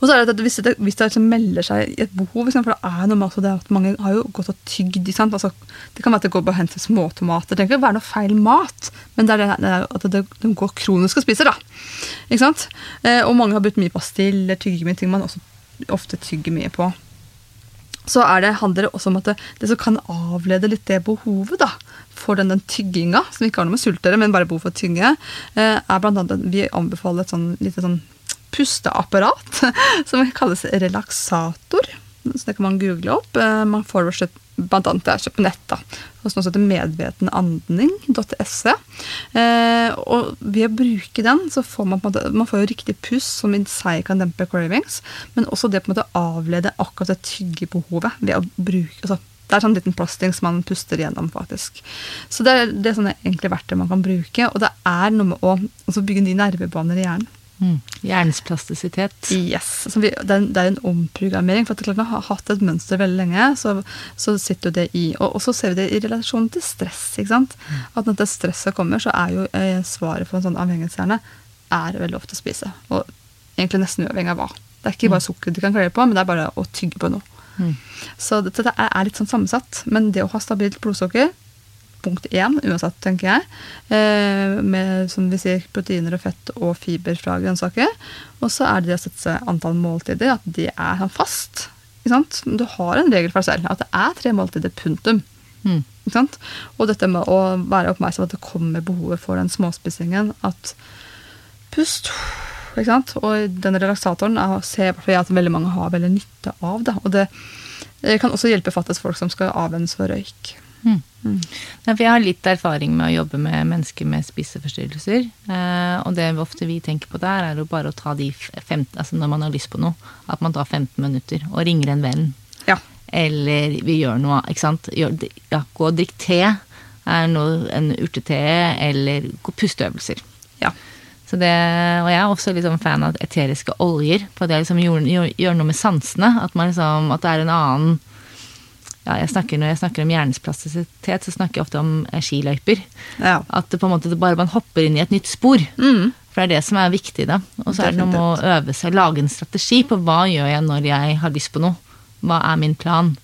[SPEAKER 1] Og så er det at Hvis det, hvis det liksom melder seg et behov, for det er noe med det at mange har jo gått og tygd? Altså, Det kan være at det går bare å hente småtomater. Det trenger ikke være noe feil mat, men det er, det, det er at det, de går kronisk og spiser. da. Ikke sant? Eh, og mange har brukt mye pastiller, tyggegummi, ting man også ofte tygger mye på så er det, handler det også om at det, det som kan avlede litt det behovet da, for den, den tygginga, som ikke har noe med sult å gjøre, men bare behov for å tygge, eh, er blant annet at vi anbefaler et sånn lite sånn pusteapparat som kalles relaksator. Så det kan man google opp. Eh, Man får det blant annet det er kjøpt på nett. hos noe som heter medvetenandning.se. Eh, og ved å bruke den, så får man på en måte, man får jo riktig pust, som i seg kan dempe cravings, men også det på en måte avlede akkurat det tyggebehovet ved å bruke altså, det er sånn liten plasting som man puster gjennom, faktisk. Så det er, det er sånne enkle verktøy man kan bruke. Og det er noe med å altså bygge nye nervebaner i hjernen.
[SPEAKER 2] Mm. Hjernens plastisitet.
[SPEAKER 1] Yes. Så vi, det, er, en omprogrammering. For at klart, man har hatt et mønster veldig lenge, så, så sitter jo det i. Og, og så ser vi det i relasjon til stress. ikke sant? At når det stresset kommer, så er jo eh, svaret for en sånn avhengighetshjerne er veldig ofte å spise. Og egentlig nesten uavhengig av hva. Det er ikke bare sukker du kan klare på, men det er bare å tygge på noe.
[SPEAKER 2] Mm.
[SPEAKER 1] Så dette er litt sånn sammensatt. Men det å ha stabilt blodsukker punkt én uansett, tenker jeg. Eh, med som vi sier, proteiner og fett og fiber fra grønnsaker. Og så er det det å sette seg antall måltider, at det er fast. Ikke sant? Du har en regel for deg selv, at det er tre måltider, punktum.
[SPEAKER 2] Mm.
[SPEAKER 1] Ikke sant? Og dette med å være oppmerksom på at det kommer behovet for den småspisingen. At pust ikke sant? Og den relaksatoren jeg ser jeg at veldig mange har veldig nytte av. det. Og det eh, kan også hjelpe faktisk folk som skal avvennes for røyk.
[SPEAKER 2] Mm. Nei, for jeg har litt erfaring med å jobbe med mennesker med spiseforstyrrelser. Eh, og det vi ofte vi tenker på der, er jo bare å ta de f- 15, altså når man har lyst på noe, at man tar 15 minutter og ringer en venn.
[SPEAKER 1] Ja.
[SPEAKER 2] Eller vi gjør noe, ikke sant. Gjør, ja, gå og drikk te. Er noe, en urtete, eller gå pusteøvelser.
[SPEAKER 1] Ja.
[SPEAKER 2] Så det, og jeg er også litt sånn fan av eteriske oljer. For det liksom gjør, gjør, gjør noe med sansene. At, man liksom, at det er en annen ja, jeg snakker, Når jeg snakker om hjernens plastisitet, så snakker jeg ofte om eh, skiløyper.
[SPEAKER 1] ja.
[SPEAKER 2] At det på en måte bare man hopper inn i et nytt spor.
[SPEAKER 1] Mm.
[SPEAKER 2] For det er det som er viktig, da. Og så er det noe med å øve seg, lage en strategi på hva gjør jeg når jeg har lyst på noe. Hva er min plan?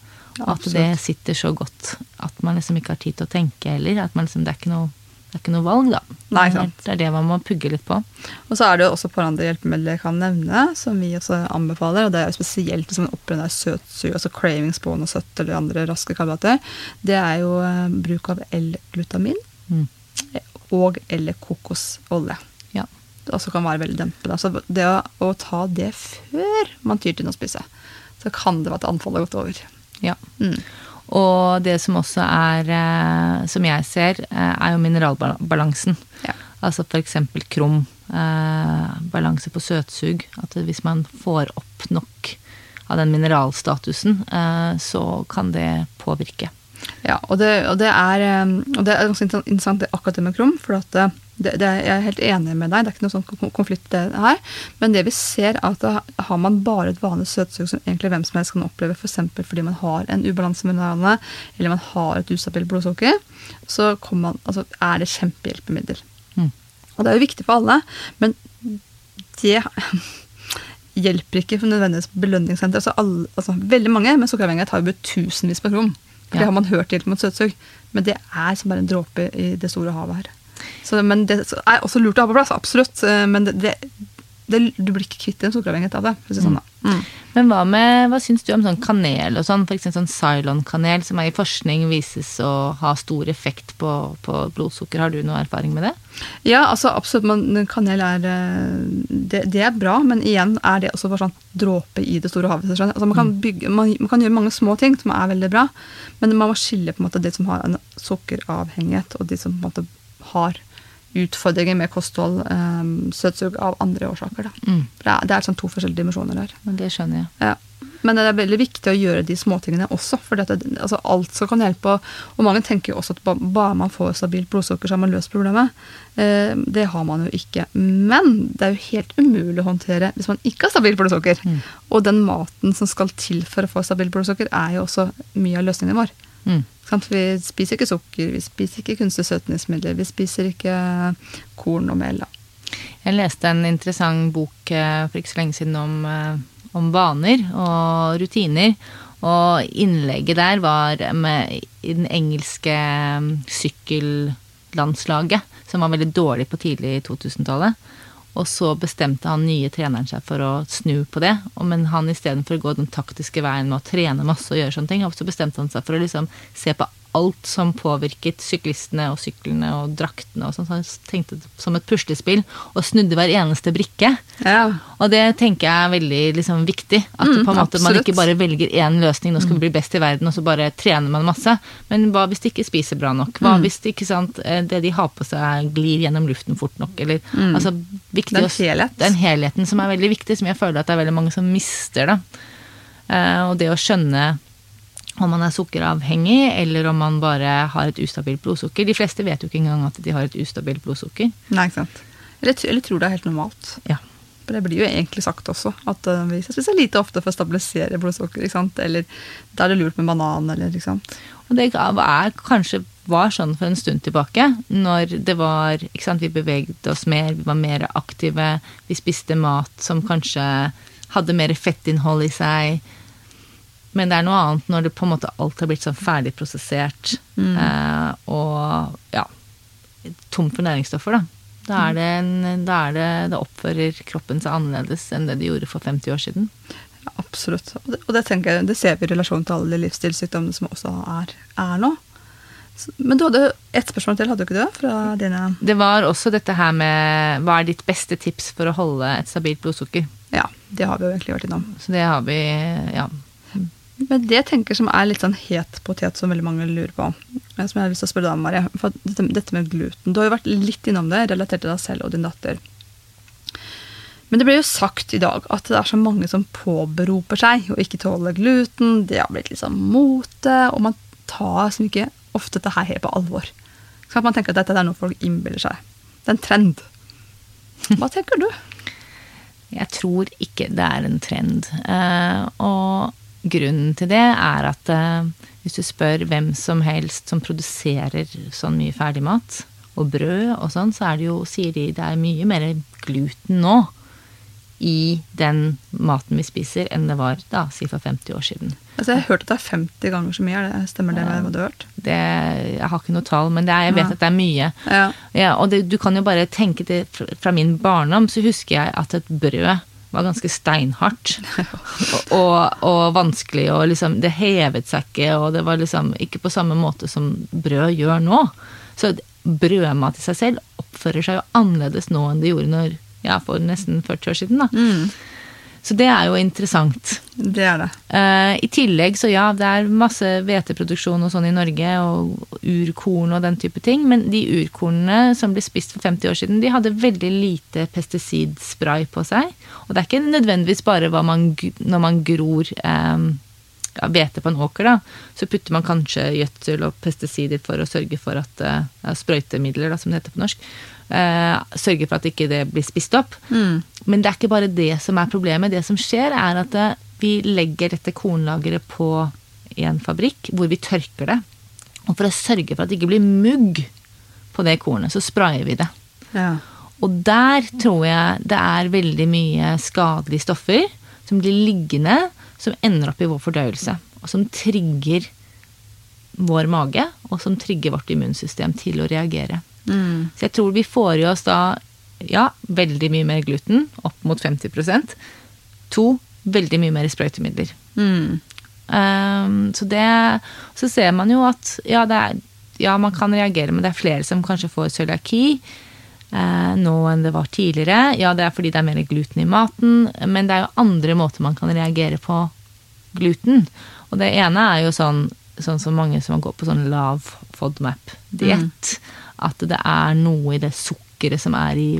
[SPEAKER 2] Og at det sitter så godt at man liksom ikke har tid til å tenke heller. At man liksom, det er ikke noe det er ikke noe valg, da.
[SPEAKER 1] Nei.
[SPEAKER 2] Det er det man må pugge litt på.
[SPEAKER 1] Og så er det jo også et par andre hjelpemidler jeg kan nevne, som vi også anbefaler. og Det er jo spesielt hvis man opplever søtsug, altså cravings på noe søtt eller andre raske karbohydrater. Det er jo eh, bruk av L-glutamin
[SPEAKER 2] Mm.
[SPEAKER 1] og eller kokosolje.
[SPEAKER 2] Ja.
[SPEAKER 1] Det også kan være veldig dempende. Så det å, å ta det før man tyr til noe å spise, så kan det være at anfallet har gått over.
[SPEAKER 2] ja.
[SPEAKER 1] Mm.
[SPEAKER 2] Og det som også er, eh, som jeg ser, eh, er jo mineralbalansen.
[SPEAKER 1] Ja.
[SPEAKER 2] Altså f.eks. krum. Eh, balanse på søtsug. At hvis man får opp nok av den mineralstatusen, eh, så kan det påvirke.
[SPEAKER 1] Ja, og det, og det, er, og det er ganske interessant det akkurat det med krum. For at det, det jeg er helt enig med deg, det er ikke noe sånn konflikt det her. Men det vi ser, er at da har man bare et vanlig søtsug som egentlig hvem som helst kan oppleve, f.eks. For fordi man har en ubalanse med mineralene, eller man har et ustabilt blodsukker, så man, altså, er det kjempehjelpemiddel.
[SPEAKER 2] Mm.
[SPEAKER 1] Og det er jo viktig for alle, men det hjelper ikke for nødvendigvis belønningssenter. Altså, alle, altså, veldig mange med sukkeravhengighet har jo tusenvis på krom. For
[SPEAKER 2] Ja.
[SPEAKER 1] det har man hørt hjelp mot søtsug. Men det er som bare en dråpe i det store havet her. Så, men det er også lurt å ha på plass, absolutt. eh, Men det, det, det, du blir ikke kvitt en sukkeravhengighet av det. Si sånn, da. Mm.
[SPEAKER 2] Men hva, med, hva syns du om sånn kanel og sånn? F.eks. sånn Cylon-kanel, som er i forskning vises å ha stor effekt på, på blodsukker. Har du noe erfaring med det?
[SPEAKER 1] Ja, altså absolutt. Men kanel er eh, det, det er bra, men igjen er det også bare sånn dråpe i det store havet. Altså, man, kan bygge, man, man kan gjøre mange små ting som er veldig bra, men man må skille på en måte de som har en sukkeravhengighet, og de som på en måte har utfordringer med kosthold, um, søtsug av andre årsaker.
[SPEAKER 2] Mm.
[SPEAKER 1] Det er, det er sånn to forskjellige dimensjoner her.
[SPEAKER 2] Men det skjønner jeg.
[SPEAKER 1] Ja. Men det er veldig viktig å gjøre de småtingene også. For dette, altså alt som kan hjelpe. Og mange tenker jo også at bare man får stabilt blodsukker, så har man løst problemet. Eh, det har man jo ikke. Men det er jo helt umulig å håndtere hvis man ikke har stabilt blodsukker.
[SPEAKER 2] Mm.
[SPEAKER 1] Og den maten som skal til for å få stabilt blodsukker, er jo også mye av løsningen vår.
[SPEAKER 2] Mm.
[SPEAKER 1] Vi spiser ikke sukker, vi spiser ikke kunstige søtningsmidler, vi spiser ikke korn og mel.
[SPEAKER 2] Jeg leste en interessant bok eh, for ikke så lenge siden om, eh, om vaner og rutiner. Og innlegget der var med i den engelske eh, sykkellandslaget, som var veldig dårlig på tidlig 2000-tallet. Og så bestemte han nye treneren seg for å snu på det. Men han istedenfor å gå den taktiske veien med å trene masse og gjøre sånne ting, så bestemte han seg for å liksom se på alt som påvirket syklistene og syklene og draktene og sånn. Så tenkte det som et puslespill og snudde hver eneste brikke.
[SPEAKER 1] Ja.
[SPEAKER 2] Og det tenker jeg er veldig liksom, viktig. At
[SPEAKER 1] Mm,
[SPEAKER 2] man
[SPEAKER 1] absolutt.
[SPEAKER 2] ikke bare velger én løsning, nå skal vi bli best i verden, og så bare trener man masse. Men hva hvis de ikke spiser bra nok? Hva
[SPEAKER 1] Mm.
[SPEAKER 2] hvis ikke sant, eh, det de har på seg glir gjennom luften fort nok? Eller,
[SPEAKER 1] Mm.
[SPEAKER 2] altså, viktig
[SPEAKER 1] Den helhet.
[SPEAKER 2] Den helheten som er veldig viktig, som jeg føler at det er veldig mange som mister. da. Uh, og det å skjønne om man er sukkeravhengig, eller om man bare har et ustabilt blodsukker. De fleste vet jo ikke engang at de har et ustabilt blodsukker.
[SPEAKER 1] Nei, ikke sant. Eller, eller tror det er helt normalt.
[SPEAKER 2] Ja.
[SPEAKER 1] For det blir jo egentlig sagt også, at uh, vi spiser spise lite ofte for å stabilisere blodsukker. ikke sant? Eller da er det lurt med banan, eller ikke sant.
[SPEAKER 2] Og det er kanskje var sånn for en stund tilbake, når det var ikke sant, Vi beveget oss mer, vi var mer aktive, vi spiste mat som kanskje hadde mer fettinnhold i seg. Men det er noe annet når det på en måte alt har blitt sånn ferdig prosessert eh, og ja, tom for næringsstoffer, da. Da er det, en, da er det, da oppfører kroppen seg annerledes enn det de gjorde for 50 år siden.
[SPEAKER 1] Ja, absolutt. Og det, og det, tenker jeg, det ser vi i relasjon til alle de livsstilssykdommene som også er, er nå. Men du hadde ett spørsmål til, hadde du ikke det? Fra dine
[SPEAKER 2] Det var også dette her med hva er ditt beste tips for å holde et stabilt blodsukker?
[SPEAKER 1] Ja, det har vi jo egentlig vært innom.
[SPEAKER 2] Så det har vi, ja.
[SPEAKER 1] Men det jeg tenker som er litt sånn het potet som veldig mange lurer på, eh, som jeg har lyst til å spørre deg om, Marie, for dette, med gluten. Du har jo vært litt innom det, relatert til deg selv og din datter. Men det ble jo sagt i dag at det er så mange som påberoper seg å ikke tåle gluten. Det har blitt liksom mote, og man tar som ikke ofte dette her på alvor. Så man tenker at dette er noe folk innbiller seg. Det er en trend. Hva tenker du?
[SPEAKER 2] Jeg tror ikke det er en trend. Uh, og grunnen til det er at eh, hvis du spør hvem som helst som produserer sånn mye ferdigmat, og brød og sånn, så er det jo, sier de, det er mye mer gluten nå i den maten vi spiser, enn det var da, si for 50 år siden.
[SPEAKER 1] Altså, jeg har hørt at det er 50 ganger så mye. Er det, stemmer det med hva du har hørt?
[SPEAKER 2] Det, jeg har ikke noe tall, men det er, jeg vet
[SPEAKER 1] Ja.
[SPEAKER 2] at det er mye.
[SPEAKER 1] Ja.
[SPEAKER 2] Ja, og det, du kan jo bare tenke det fra min barndom, så husker jeg at et brød var ganske steinhardt. og, og, vanskelig, og liksom Det hevet seg ikke, og det var liksom ikke på samme måte som brød gjør nå. Så brødmat i seg selv oppfører seg jo annerledes nå enn det gjorde når, ja, for nesten 40 år siden. da.
[SPEAKER 1] Mm,
[SPEAKER 2] Så det er jo interessant.
[SPEAKER 1] Det er det.
[SPEAKER 2] Uh, I tillegg, så ja, det er masse hveteproduksjon og sånn i Norge, og urkorn og den type ting, men de urkornene som ble spist for 50 år siden, de hadde veldig lite pesticidspray på seg. Og det er ikke nødvendigvis bare hva man, når man gror hvete um, på en åker, da, så putter man kanskje gjødsel og pesticider for å sørge for at uh, Sprøytemidler, da, som det heter på norsk. Uh, sørge for at ikke det blir spist opp.
[SPEAKER 1] Mm.
[SPEAKER 2] Men det er ikke bare det som er problemet. Det som skjer, er at eh, vi legger dette kornlageret på en fabrikk hvor vi tørker det. Og for å sørge for at det ikke blir mugg på det kornet, så sprayer vi det.
[SPEAKER 1] Ja.
[SPEAKER 2] Og der tror jeg det er veldig mye skadelige stoffer som blir liggende, som ender opp i vår fordøyelse. Og som trigger vår mage, og som trigger vårt immunsystem til å reagere.
[SPEAKER 1] Mm.
[SPEAKER 2] Så jeg tror vi får i oss da ja, veldig mye mer gluten, opp mot 50% To, veldig mye mer sprøytemidler.
[SPEAKER 1] Mm.
[SPEAKER 2] Um, så det Så ser man jo at ja, det er, ja, man kan reagere, men det er flere som kanskje får cøliaki eh, nå enn det var tidligere. Ja, det er fordi det er mer gluten i maten, men det er jo andre måter man kan reagere på gluten. Og det ene er jo sånn, sånn som mange som går på sånn lav FODMAP-diett. At det er noe i det sukkeret som er i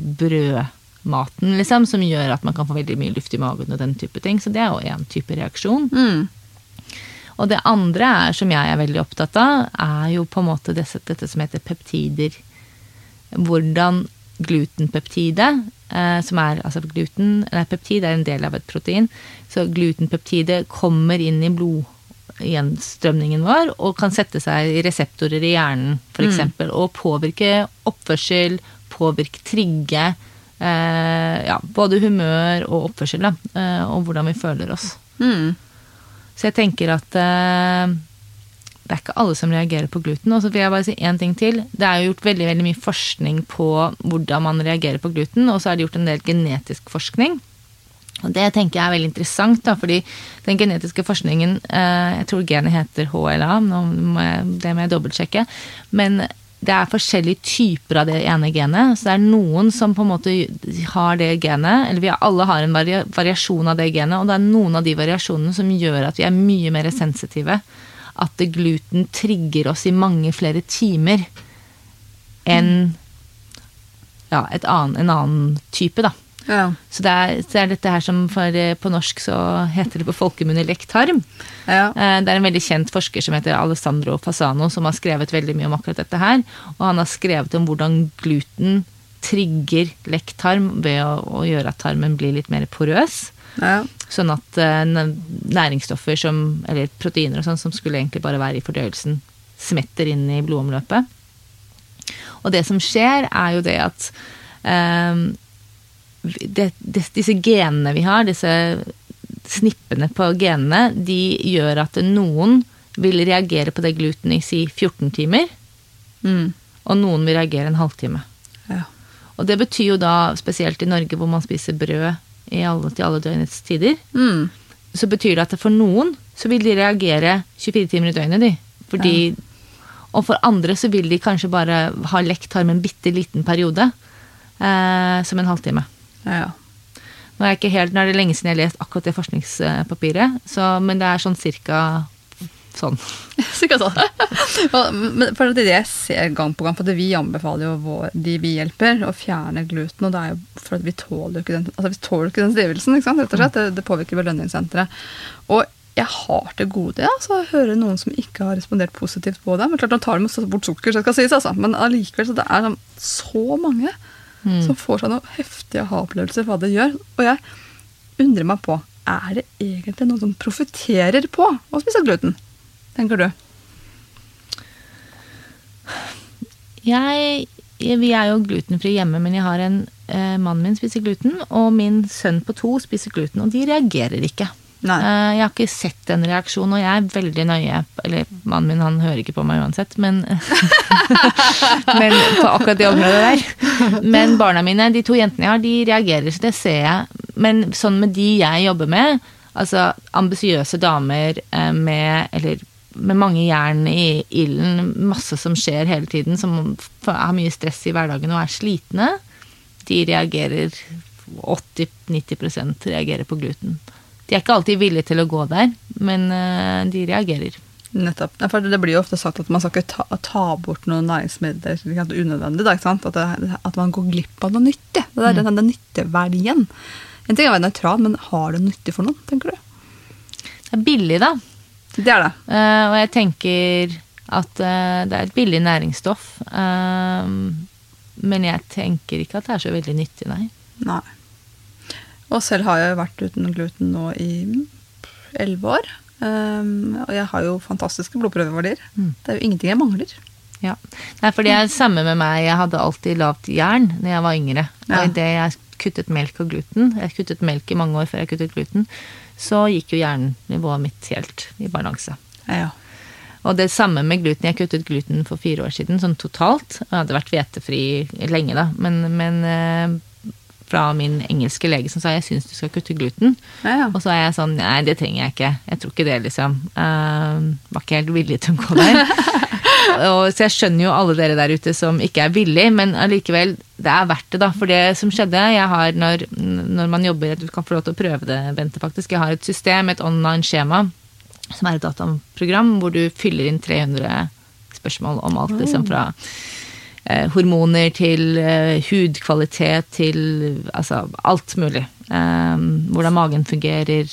[SPEAKER 2] brødmaten, liksom, som gjør at man kan få veldig mye luft i magen og den type ting. Så det er jo én type reaksjon.
[SPEAKER 1] Mm.
[SPEAKER 2] Og det andre er, som jeg er veldig opptatt av, er jo på en måte dette, dette som heter peptider. Hvordan glutenpeptidet, eh, som er altså gluten, nei, peptid er en del av et protein, så glutenpeptidet kommer inn i blodgjenstrømningen vår og kan sette seg i reseptorer i hjernen, f.eks., eksempel og påvirke oppførsel, påvirke trigge ja, både humør og oppførsel, da, eh, og hvordan vi føler oss.
[SPEAKER 1] Mm.
[SPEAKER 2] Så jeg tenker at eh, det er ikke alle som reagerer på gluten. Og så vil jeg bare si én ting til. Det er jo gjort veldig, veldig mye forskning på hvordan man reagerer på gluten, og så er det gjort en del genetisk forskning. Og det tenker jeg er veldig interessant, da, fordi den genetiske forskningen eh, Jeg tror genet heter HLA, nå må jeg, det må jeg dobbeltsjekke. Men det er forskjellige typer av det ene genet. Så det er noen som på en måte har det genet, eller vi alle har en variasjon av det genet, og det er noen av de variasjonene som gjør at vi er mye mer sensitive. At gluten trigger oss i mange flere timer enn ja, annen, en annen type, da.
[SPEAKER 1] Ja.
[SPEAKER 2] Så det er, så er dette her som for, eh, på norsk så heter det på folkemunne lektarm.
[SPEAKER 1] Ja.
[SPEAKER 2] Eh, Det er en veldig kjent forsker som heter Alessandro Fasano, som har skrevet veldig mye om akkurat dette her. Og han har skrevet om hvordan gluten trigger lekktarm ved å, å gjøre at tarmen blir litt mer porøs.
[SPEAKER 1] Ja.
[SPEAKER 2] Sånn at eh, næringsstoffer som, eller proteiner og sånn, som skulle egentlig bare være i fordøyelsen, smetter inn i blodomløpet. Og det som skjer, er jo det at eh, det, disse genene vi har, disse snippene på genene, de gjør at noen vil reagere på det gluten i si 14 timer,
[SPEAKER 1] Mm.
[SPEAKER 2] og noen vil reagere en halvtime.
[SPEAKER 1] ja.
[SPEAKER 2] Og det betyr jo da, spesielt i Norge hvor man spiser brød i alle, til alle døgnets tider,
[SPEAKER 1] Mm.
[SPEAKER 2] så betyr det at for noen så vil de reagere 24 timer i døgnet, de. Fordi, Og for andre så vil de kanskje bare ha lekt tarm en bitte liten periode. Eh, som en halvtime.
[SPEAKER 1] Ja.
[SPEAKER 2] Nå er, jeg ikke helt, nå er det lenge siden jeg har lest akkurat det forskningspapiret, så, men det er sånn cirka sånn.
[SPEAKER 1] Cirka sånn. Men for det er det jeg ser gang på gang, for det vi anbefaler jo vår, de vi hjelper, å fjerne gluten. Og det er jo for at vi tåler jo ikke den, altså vi tåler ikke den stivelsen, ikke sant? rett og slett. Det, det påvirker belønningssenteret. Og jeg har til gode ja, så å høre noen som ikke har respondert positivt på det. Men klart, nå tar de bort sukker, så det skal sies, altså. Men allikevel, så det er sånn, så mange som får seg noen heftige aha-opplevelser hva det gjør. Og jeg undrer meg på, er det egentlig noen som profitterer på å spise gluten? Tenker du?
[SPEAKER 2] Jeg, vi er jo glutenfri hjemme, men jeg har en eh, mannen min spiser gluten, og min sønn på to spiser gluten, og de reagerer ikke.
[SPEAKER 1] Nei.
[SPEAKER 2] Eh, jeg har ikke sett en reaksjon, og jeg er veldig nøye Eller mannen min han hører ikke på meg uansett, men, men på akkurat det området der. Men barna mine, de to jentene jeg har, de reagerer, så det ser jeg. Men sånn med de jeg jobber med, altså ambisiøse damer eh, med Eller med mange jern i ilden, masse som skjer hele tiden, som har mye stress i hverdagen og er slitne, de reagerer 80-90% reagerer på gluten. De er ikke alltid villige til å gå der, men eh, de reagerer.
[SPEAKER 1] Nettopp. Det blir jo ofte sagt at man skal ikke ta, ta bort noen næringsmidler unødvendig. At, det, at man går glipp av noe nyttig. Det er den, den nytteverdien. En ting er å være nøytral, men har det nyttig for noen, tenker du?
[SPEAKER 2] Det er billig, da.
[SPEAKER 1] Det er det.
[SPEAKER 2] Uh, og jeg tenker at uh, det er et billig næringsstoff. Uh, men jeg tenker ikke at det er så veldig nyttig, nei.
[SPEAKER 1] Nei. Og selv har jeg vært uten gluten nå i elleve år. Um, og jeg har jo fantastiske blodprøveverdier.
[SPEAKER 2] Mm.
[SPEAKER 1] Det er jo ingenting jeg mangler.
[SPEAKER 2] Ja. Nei, for det er samme med meg. Jeg hadde alltid lavt jern når jeg var yngre.
[SPEAKER 1] Ja.
[SPEAKER 2] Og idet jeg kuttet melk og gluten, jeg kuttet melk i mange år før jeg kuttet gluten, så gikk jo jernnivået mitt helt i balanse.
[SPEAKER 1] Ja.
[SPEAKER 2] Og det samme med gluten. Jeg kuttet gluten for fire år siden, sånn totalt. Jeg hadde vært hvetefri lenge, da, men, men eh, fra min engelske lege som sa jeg syns du skal kutte gluten.
[SPEAKER 1] Ja, ja.
[SPEAKER 2] Og så er jeg sånn nei, det trenger jeg ikke. Jeg tror ikke det, liksom. Uh, var ikke helt villig til å gå der. og, så jeg skjønner jo alle dere der ute som ikke er villig, men allikevel, det er verdt det, da. For det som skjedde, jeg har når, når man jobber Du kan få lov til å prøve det, Bente, faktisk. Jeg har et system, et online-skjema, som er et dataprogram hvor du fyller inn 300 spørsmål om alt, liksom fra eh, hormoner til eh, hudkvalitet til altså alt mulig. Eh, hvordan magen fungerer.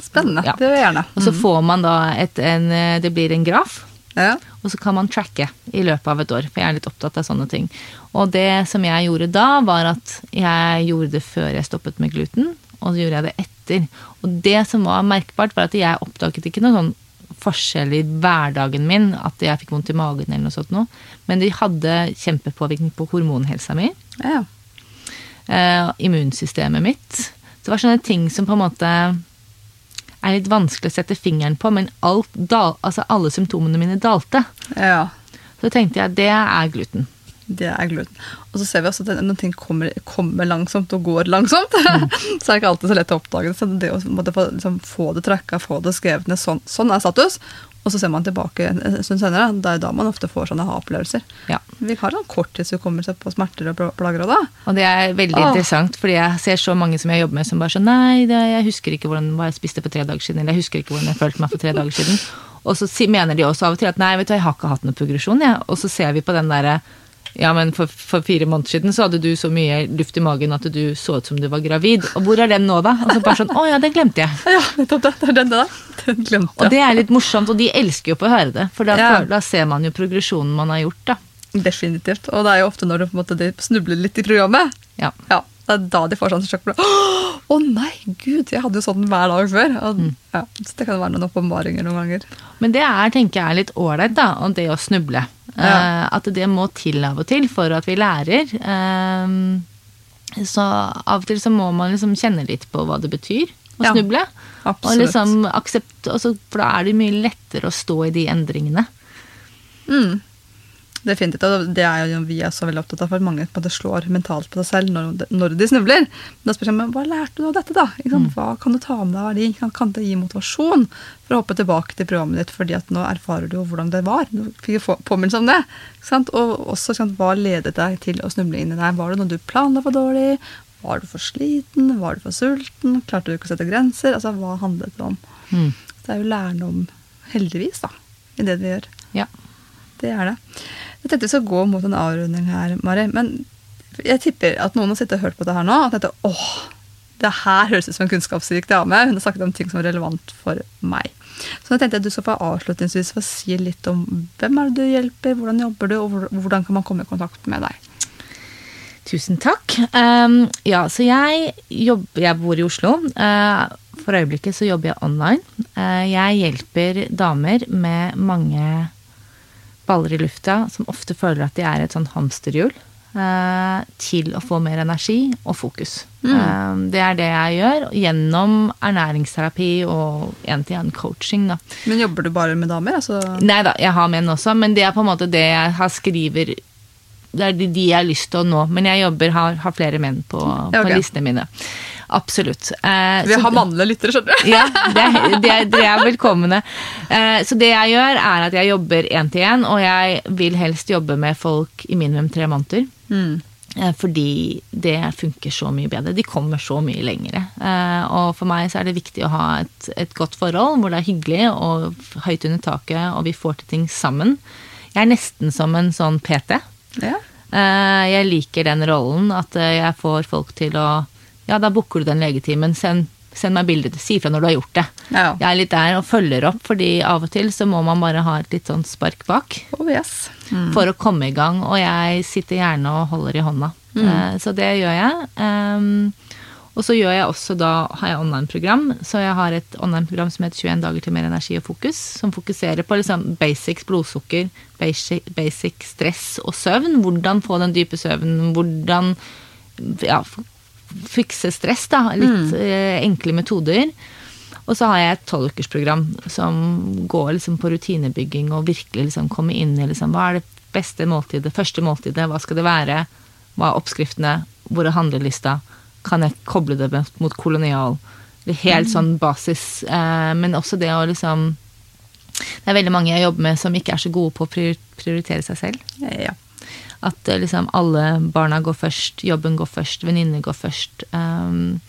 [SPEAKER 1] Spennende.
[SPEAKER 2] Ja.
[SPEAKER 1] Det vil jeg gjerne.
[SPEAKER 2] Og så får man da et, en eh, Det blir en graf.
[SPEAKER 1] Ja.
[SPEAKER 2] Og så kan man tracke i løpet av et år, for jeg er litt opptatt av sånne ting. Og det som jeg gjorde da, var at jeg gjorde det før jeg stoppet med gluten, og så gjorde jeg det etter. Og det som var merkbart, var at jeg oppdaget ikke noe sånn forskjell i hverdagen min, at jeg fikk vondt i magen eller noe sånt noe, men de hadde kjempepåvirkning på hormonhelsa mi,
[SPEAKER 1] Ja.
[SPEAKER 2] Uh, immunsystemet mitt. Så det var sånne ting som på en måte er litt vanskelig å sette fingeren på, men alt, altså alle symptomene mine dalte.
[SPEAKER 1] ja.
[SPEAKER 2] Så tenkte jeg det er gluten.
[SPEAKER 1] Det er gluten. Og så ser vi også at når ting kommer, kommer langsomt og går langsomt, så er det ikke alltid så lett å oppdage det. Så det å få, liksom, få det tracka, få det skrevet ned, sånn, sånn er status. Og så ser man tilbake en stund senere. Det er da man ofte får sånne ha-opplevelser.
[SPEAKER 2] Ja.
[SPEAKER 1] Vi har en korttidshukommelse på smerter og plager da.
[SPEAKER 2] Og det er veldig
[SPEAKER 1] Åh.
[SPEAKER 2] interessant, fordi jeg ser så mange som jeg jobber med som bare sånn Nei, det, jeg husker ikke hvordan, hva jeg spiste for tre dager siden, eller jeg husker ikke hvordan jeg følte meg for tre dager siden. Og så mener de også av og til at nei, vet du, jeg har ikke hatt noen progresjon, jeg. Og så ser vi på den derre ja, men for, for fire måneder siden så hadde du så mye luft i magen at du så ut som du var gravid. Og hvor er den nå, da? Og så bare sånn, å ja, den glemte jeg.
[SPEAKER 1] Ja, nettopp det. Det er den, der. Den glemte jeg.
[SPEAKER 2] Og det er litt morsomt, og de elsker jo på å høre det. For da,
[SPEAKER 1] Ja.
[SPEAKER 2] da ser man jo progresjonen man har gjort, da.
[SPEAKER 1] Definitivt. Og det er jo ofte når du måte, de snubler litt i programmet.
[SPEAKER 2] Ja.
[SPEAKER 1] Ja, det er da de får sånn sjokk. Å nei, gud, jeg hadde jo sånn hver dag før. Og, ja, så det kan være noen åpenbaringer noen ganger.
[SPEAKER 2] Men det er, tenker jeg, litt ålreit, da, og det å snuble.
[SPEAKER 1] Ja.
[SPEAKER 2] Eh, at det må til av og til for at vi lærer. Eh, så av og til så må man liksom kjenne litt på hva det betyr å
[SPEAKER 1] Ja,
[SPEAKER 2] snuble. Og liksom aksept, for da er det mye lettere å stå i de endringene.
[SPEAKER 1] Mm. Definitivt. Og det er jo vi er så veldig opptatt av, for mange på måte slår mentalt på seg selv når, de- når de snubler. Men da spør jeg men hva lærte du av dette, da? Sant? Hva kan du ta med deg av verdi? Kan, kan det gi motivasjon for å hoppe tilbake til programmet ditt, fordi at nå erfarer du jo hvordan det var? Du fikk jo påminnelse om det. Og også sant, hva ledet deg til å snuble inn i det? Var det noe du planla for dårlig? Var du for sliten? Var du for sulten? Klarte du ikke å sette grenser? Altså, hva handlet det om?
[SPEAKER 2] Mm.
[SPEAKER 1] Det er jo lærdom, heldigvis, da, i det vi gjør.
[SPEAKER 2] Ja.
[SPEAKER 1] Det er det. Jeg tenkte vi skal gå mot en avrunding her, Mari. Men jeg tipper at noen har sittet og hørt på det her nå og tenkte åh, det her høres ut som en kunnskapsrik dame. Hun har snakket om ting som er relevant for meg. Så jeg tenkte at du skal få avslutningsvis få si litt om hvem er det du hjelper, hvordan jobber du, og hvordan kan man komme i kontakt med deg.
[SPEAKER 2] Tusen takk. Um, ja, så jeg jobber Jeg bor i Oslo. Uh, for øyeblikket så jobber jeg online. Uh, jeg hjelper damer med mange baller i lufta som ofte føler at de er et sånn hamsterhjul. eh, til å få mer energi og fokus. Eh, det er det jeg gjør gjennom ernæringsterapi og én-til-én-coaching.
[SPEAKER 1] Men jobber du bare med damer? Altså?
[SPEAKER 2] Nei da, jeg har menn også, men det er på en måte det jeg har skriver Det er de jeg har lyst til å nå. Men jeg jobber, har, har flere menn på,
[SPEAKER 1] Ja, ok.
[SPEAKER 2] på listene mine. Absolutt. Eh,
[SPEAKER 1] Vi
[SPEAKER 2] så-
[SPEAKER 1] har mannlige lyttere, skjønner du.
[SPEAKER 2] ja, det, er- er- dere er velkomne. Eh, så det jeg gjør, er at jeg jobber én til én, og jeg vil helst jobbe med folk i minimum tre måneder. Mm. Fordi det funker så mye bedre. De kommer så mye lengre. Eh, Og for meg så er det viktig å ha et, et godt forhold hvor det er hyggelig og høyt under taket, og vi får til ting sammen. Jeg er nesten som en sånn PT.
[SPEAKER 1] Ja.
[SPEAKER 2] Eh, Jeg liker den rollen, at eh, jeg får folk til å Ja, da booker du den legetimen. Send, send meg bildet. Si fra når du har gjort det.
[SPEAKER 1] Ja.
[SPEAKER 2] Jeg er litt der og følger opp, fordi av og til så må man bare ha et litt sånn spark bak
[SPEAKER 1] Oh, yes.
[SPEAKER 2] for å komme i gang. Og jeg sitter gjerne og holder i hånda. Eh, Så det gjør jeg. Um, og så gjør jeg også da, har jeg online-program. Så jeg har et online-program som heter 21 dager til mer energi og fokus. Som fokuserer på liksom basics blodsukker, basic, basic stress og søvn. Hvordan få den dype søvnen. Hvordan ja, fikse stress, da. Litt eh, enkle metoder. Og så har jeg et tolvukersprogram som går liksom på rutinebygging og virkelig liksom komme inn i liksom, hva er det beste måltidet, første måltidet, hva skal det være, hva er oppskriftene, hvor er handlelista, kan jeg koble det mot kolonial? Det er helt sånn basis. Eh, men også det å liksom Det er veldig mange jeg jobber med som ikke er så gode på å prioritere seg selv.
[SPEAKER 1] Ja.
[SPEAKER 2] At eh, liksom alle barna går først, jobben går først, venninner går først. Um,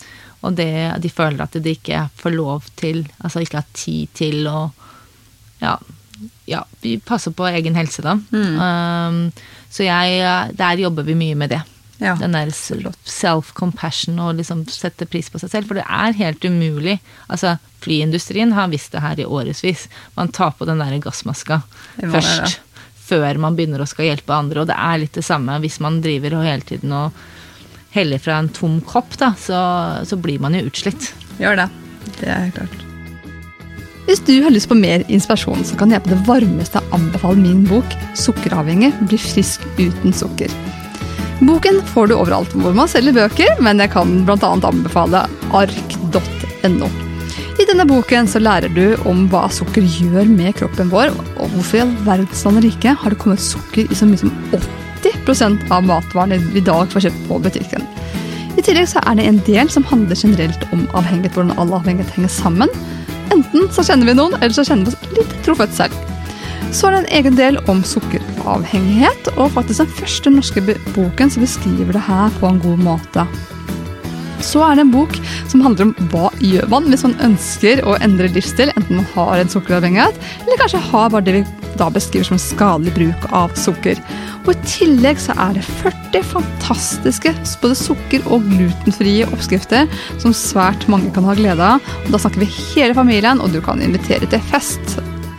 [SPEAKER 2] og det, de føler at de ikke får lov til, altså ikke har tid til å ja, ja, vi passer på egen helse, da. Um, så jeg, eh, der jobber vi mye med det.
[SPEAKER 1] Ja.
[SPEAKER 2] Den der self-compassion og liksom sette pris på seg selv. For det er helt umulig. Altså, Flyindustrien har visst det her i årevis. Man tar på den der gassmaska
[SPEAKER 1] Det
[SPEAKER 2] først. Før man begynner å skal hjelpe andre. Og det er litt det samme hvis man driver og hele tiden og heller fra en tom kopp, da, så, så blir man jo utslitt.
[SPEAKER 1] Gjør det. Det er helt klart. Hvis du har lyst på mer inspirasjon, så kan jeg på det varmeste anbefale min bok 'Sukkeravhengig bli frisk uten sukker'. Boken får du overalt hvor man selger bøker, men jeg kan bl.a. anbefale ark.no. I denne boken så lærer du om hva sukker gjør med kroppen vår, og hvorfor i all verdens land rike har det kommet sukker i så mye som 80% av matvarene vi i dag får kjøpt på butikken. I tillegg så er det en del som handler generelt om avhengighet, hvordan all avhengighet henger sammen. Enten så kjenner vi noen, eller så kjenner vi oss litt trofødt selv. Så er det en egen del om sukkeravhengighet, og faktisk den første norske boken som beskriver det her på en god måte. Så er det en bok som handler om hva gjør man hvis man ønsker å endre livsstil, enten man har en sukkeravhengighet, eller kanskje har bare det vi da beskriver som skadelig bruk av sukker. Og I tillegg så er det 40 fantastiske både sukker- og glutenfrie oppskrifter som svært mange kan ha glede av. Og da snakker vi hele familien, og du kan invitere til fest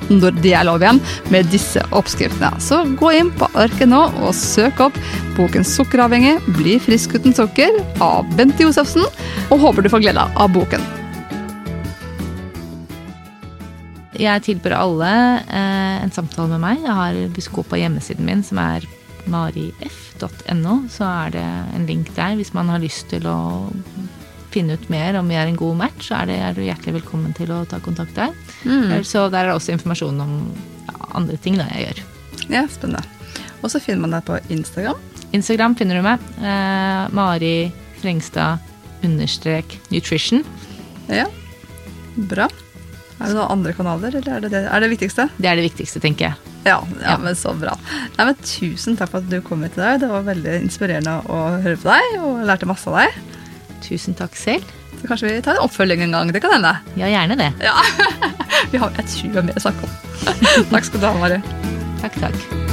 [SPEAKER 1] når de er lov igjen, med disse oppskriftene. Så gå inn på arket nå og søk opp boken 'Sukkeravhengig bli frisk uten sukker' av Bente Josefsen, og håper du får glede av boken.
[SPEAKER 2] Jeg tilbyr alle eh, en samtale med meg. Jeg har Hvis på hjemmesiden min, som er marif.no, så er det en link der hvis man har lyst til å finne ut mer om vi er en god match, så er, det, er du hjertelig velkommen til å ta kontakt der. Så der er det også informasjon om ja, andre ting da jeg gjør.
[SPEAKER 1] Ja, spennende. Og så finner man deg på Instagram.
[SPEAKER 2] Instagram finner du meg. Eh, Mari Frengstad understrek nutrition.
[SPEAKER 1] Ja, bra. Er det noen andre kanaler, eller er det det, er det viktigste?
[SPEAKER 2] Det er det viktigste, tenker jeg.
[SPEAKER 1] Ja, ja,
[SPEAKER 2] Ja.
[SPEAKER 1] men så bra. Nei, men Tusen takk for at du kom hit i dag. Det var veldig inspirerende å høre på deg, og lærte masse av deg.
[SPEAKER 2] Tusen takk selv.
[SPEAKER 1] Så kanskje vi tar en oppfølging en gang. Det kan hende.
[SPEAKER 2] Ja, gjerne det.
[SPEAKER 1] Ja. vi har, jeg tror vi har mer å snakke om. takk skal du ha, Mari.
[SPEAKER 2] Takk, takk.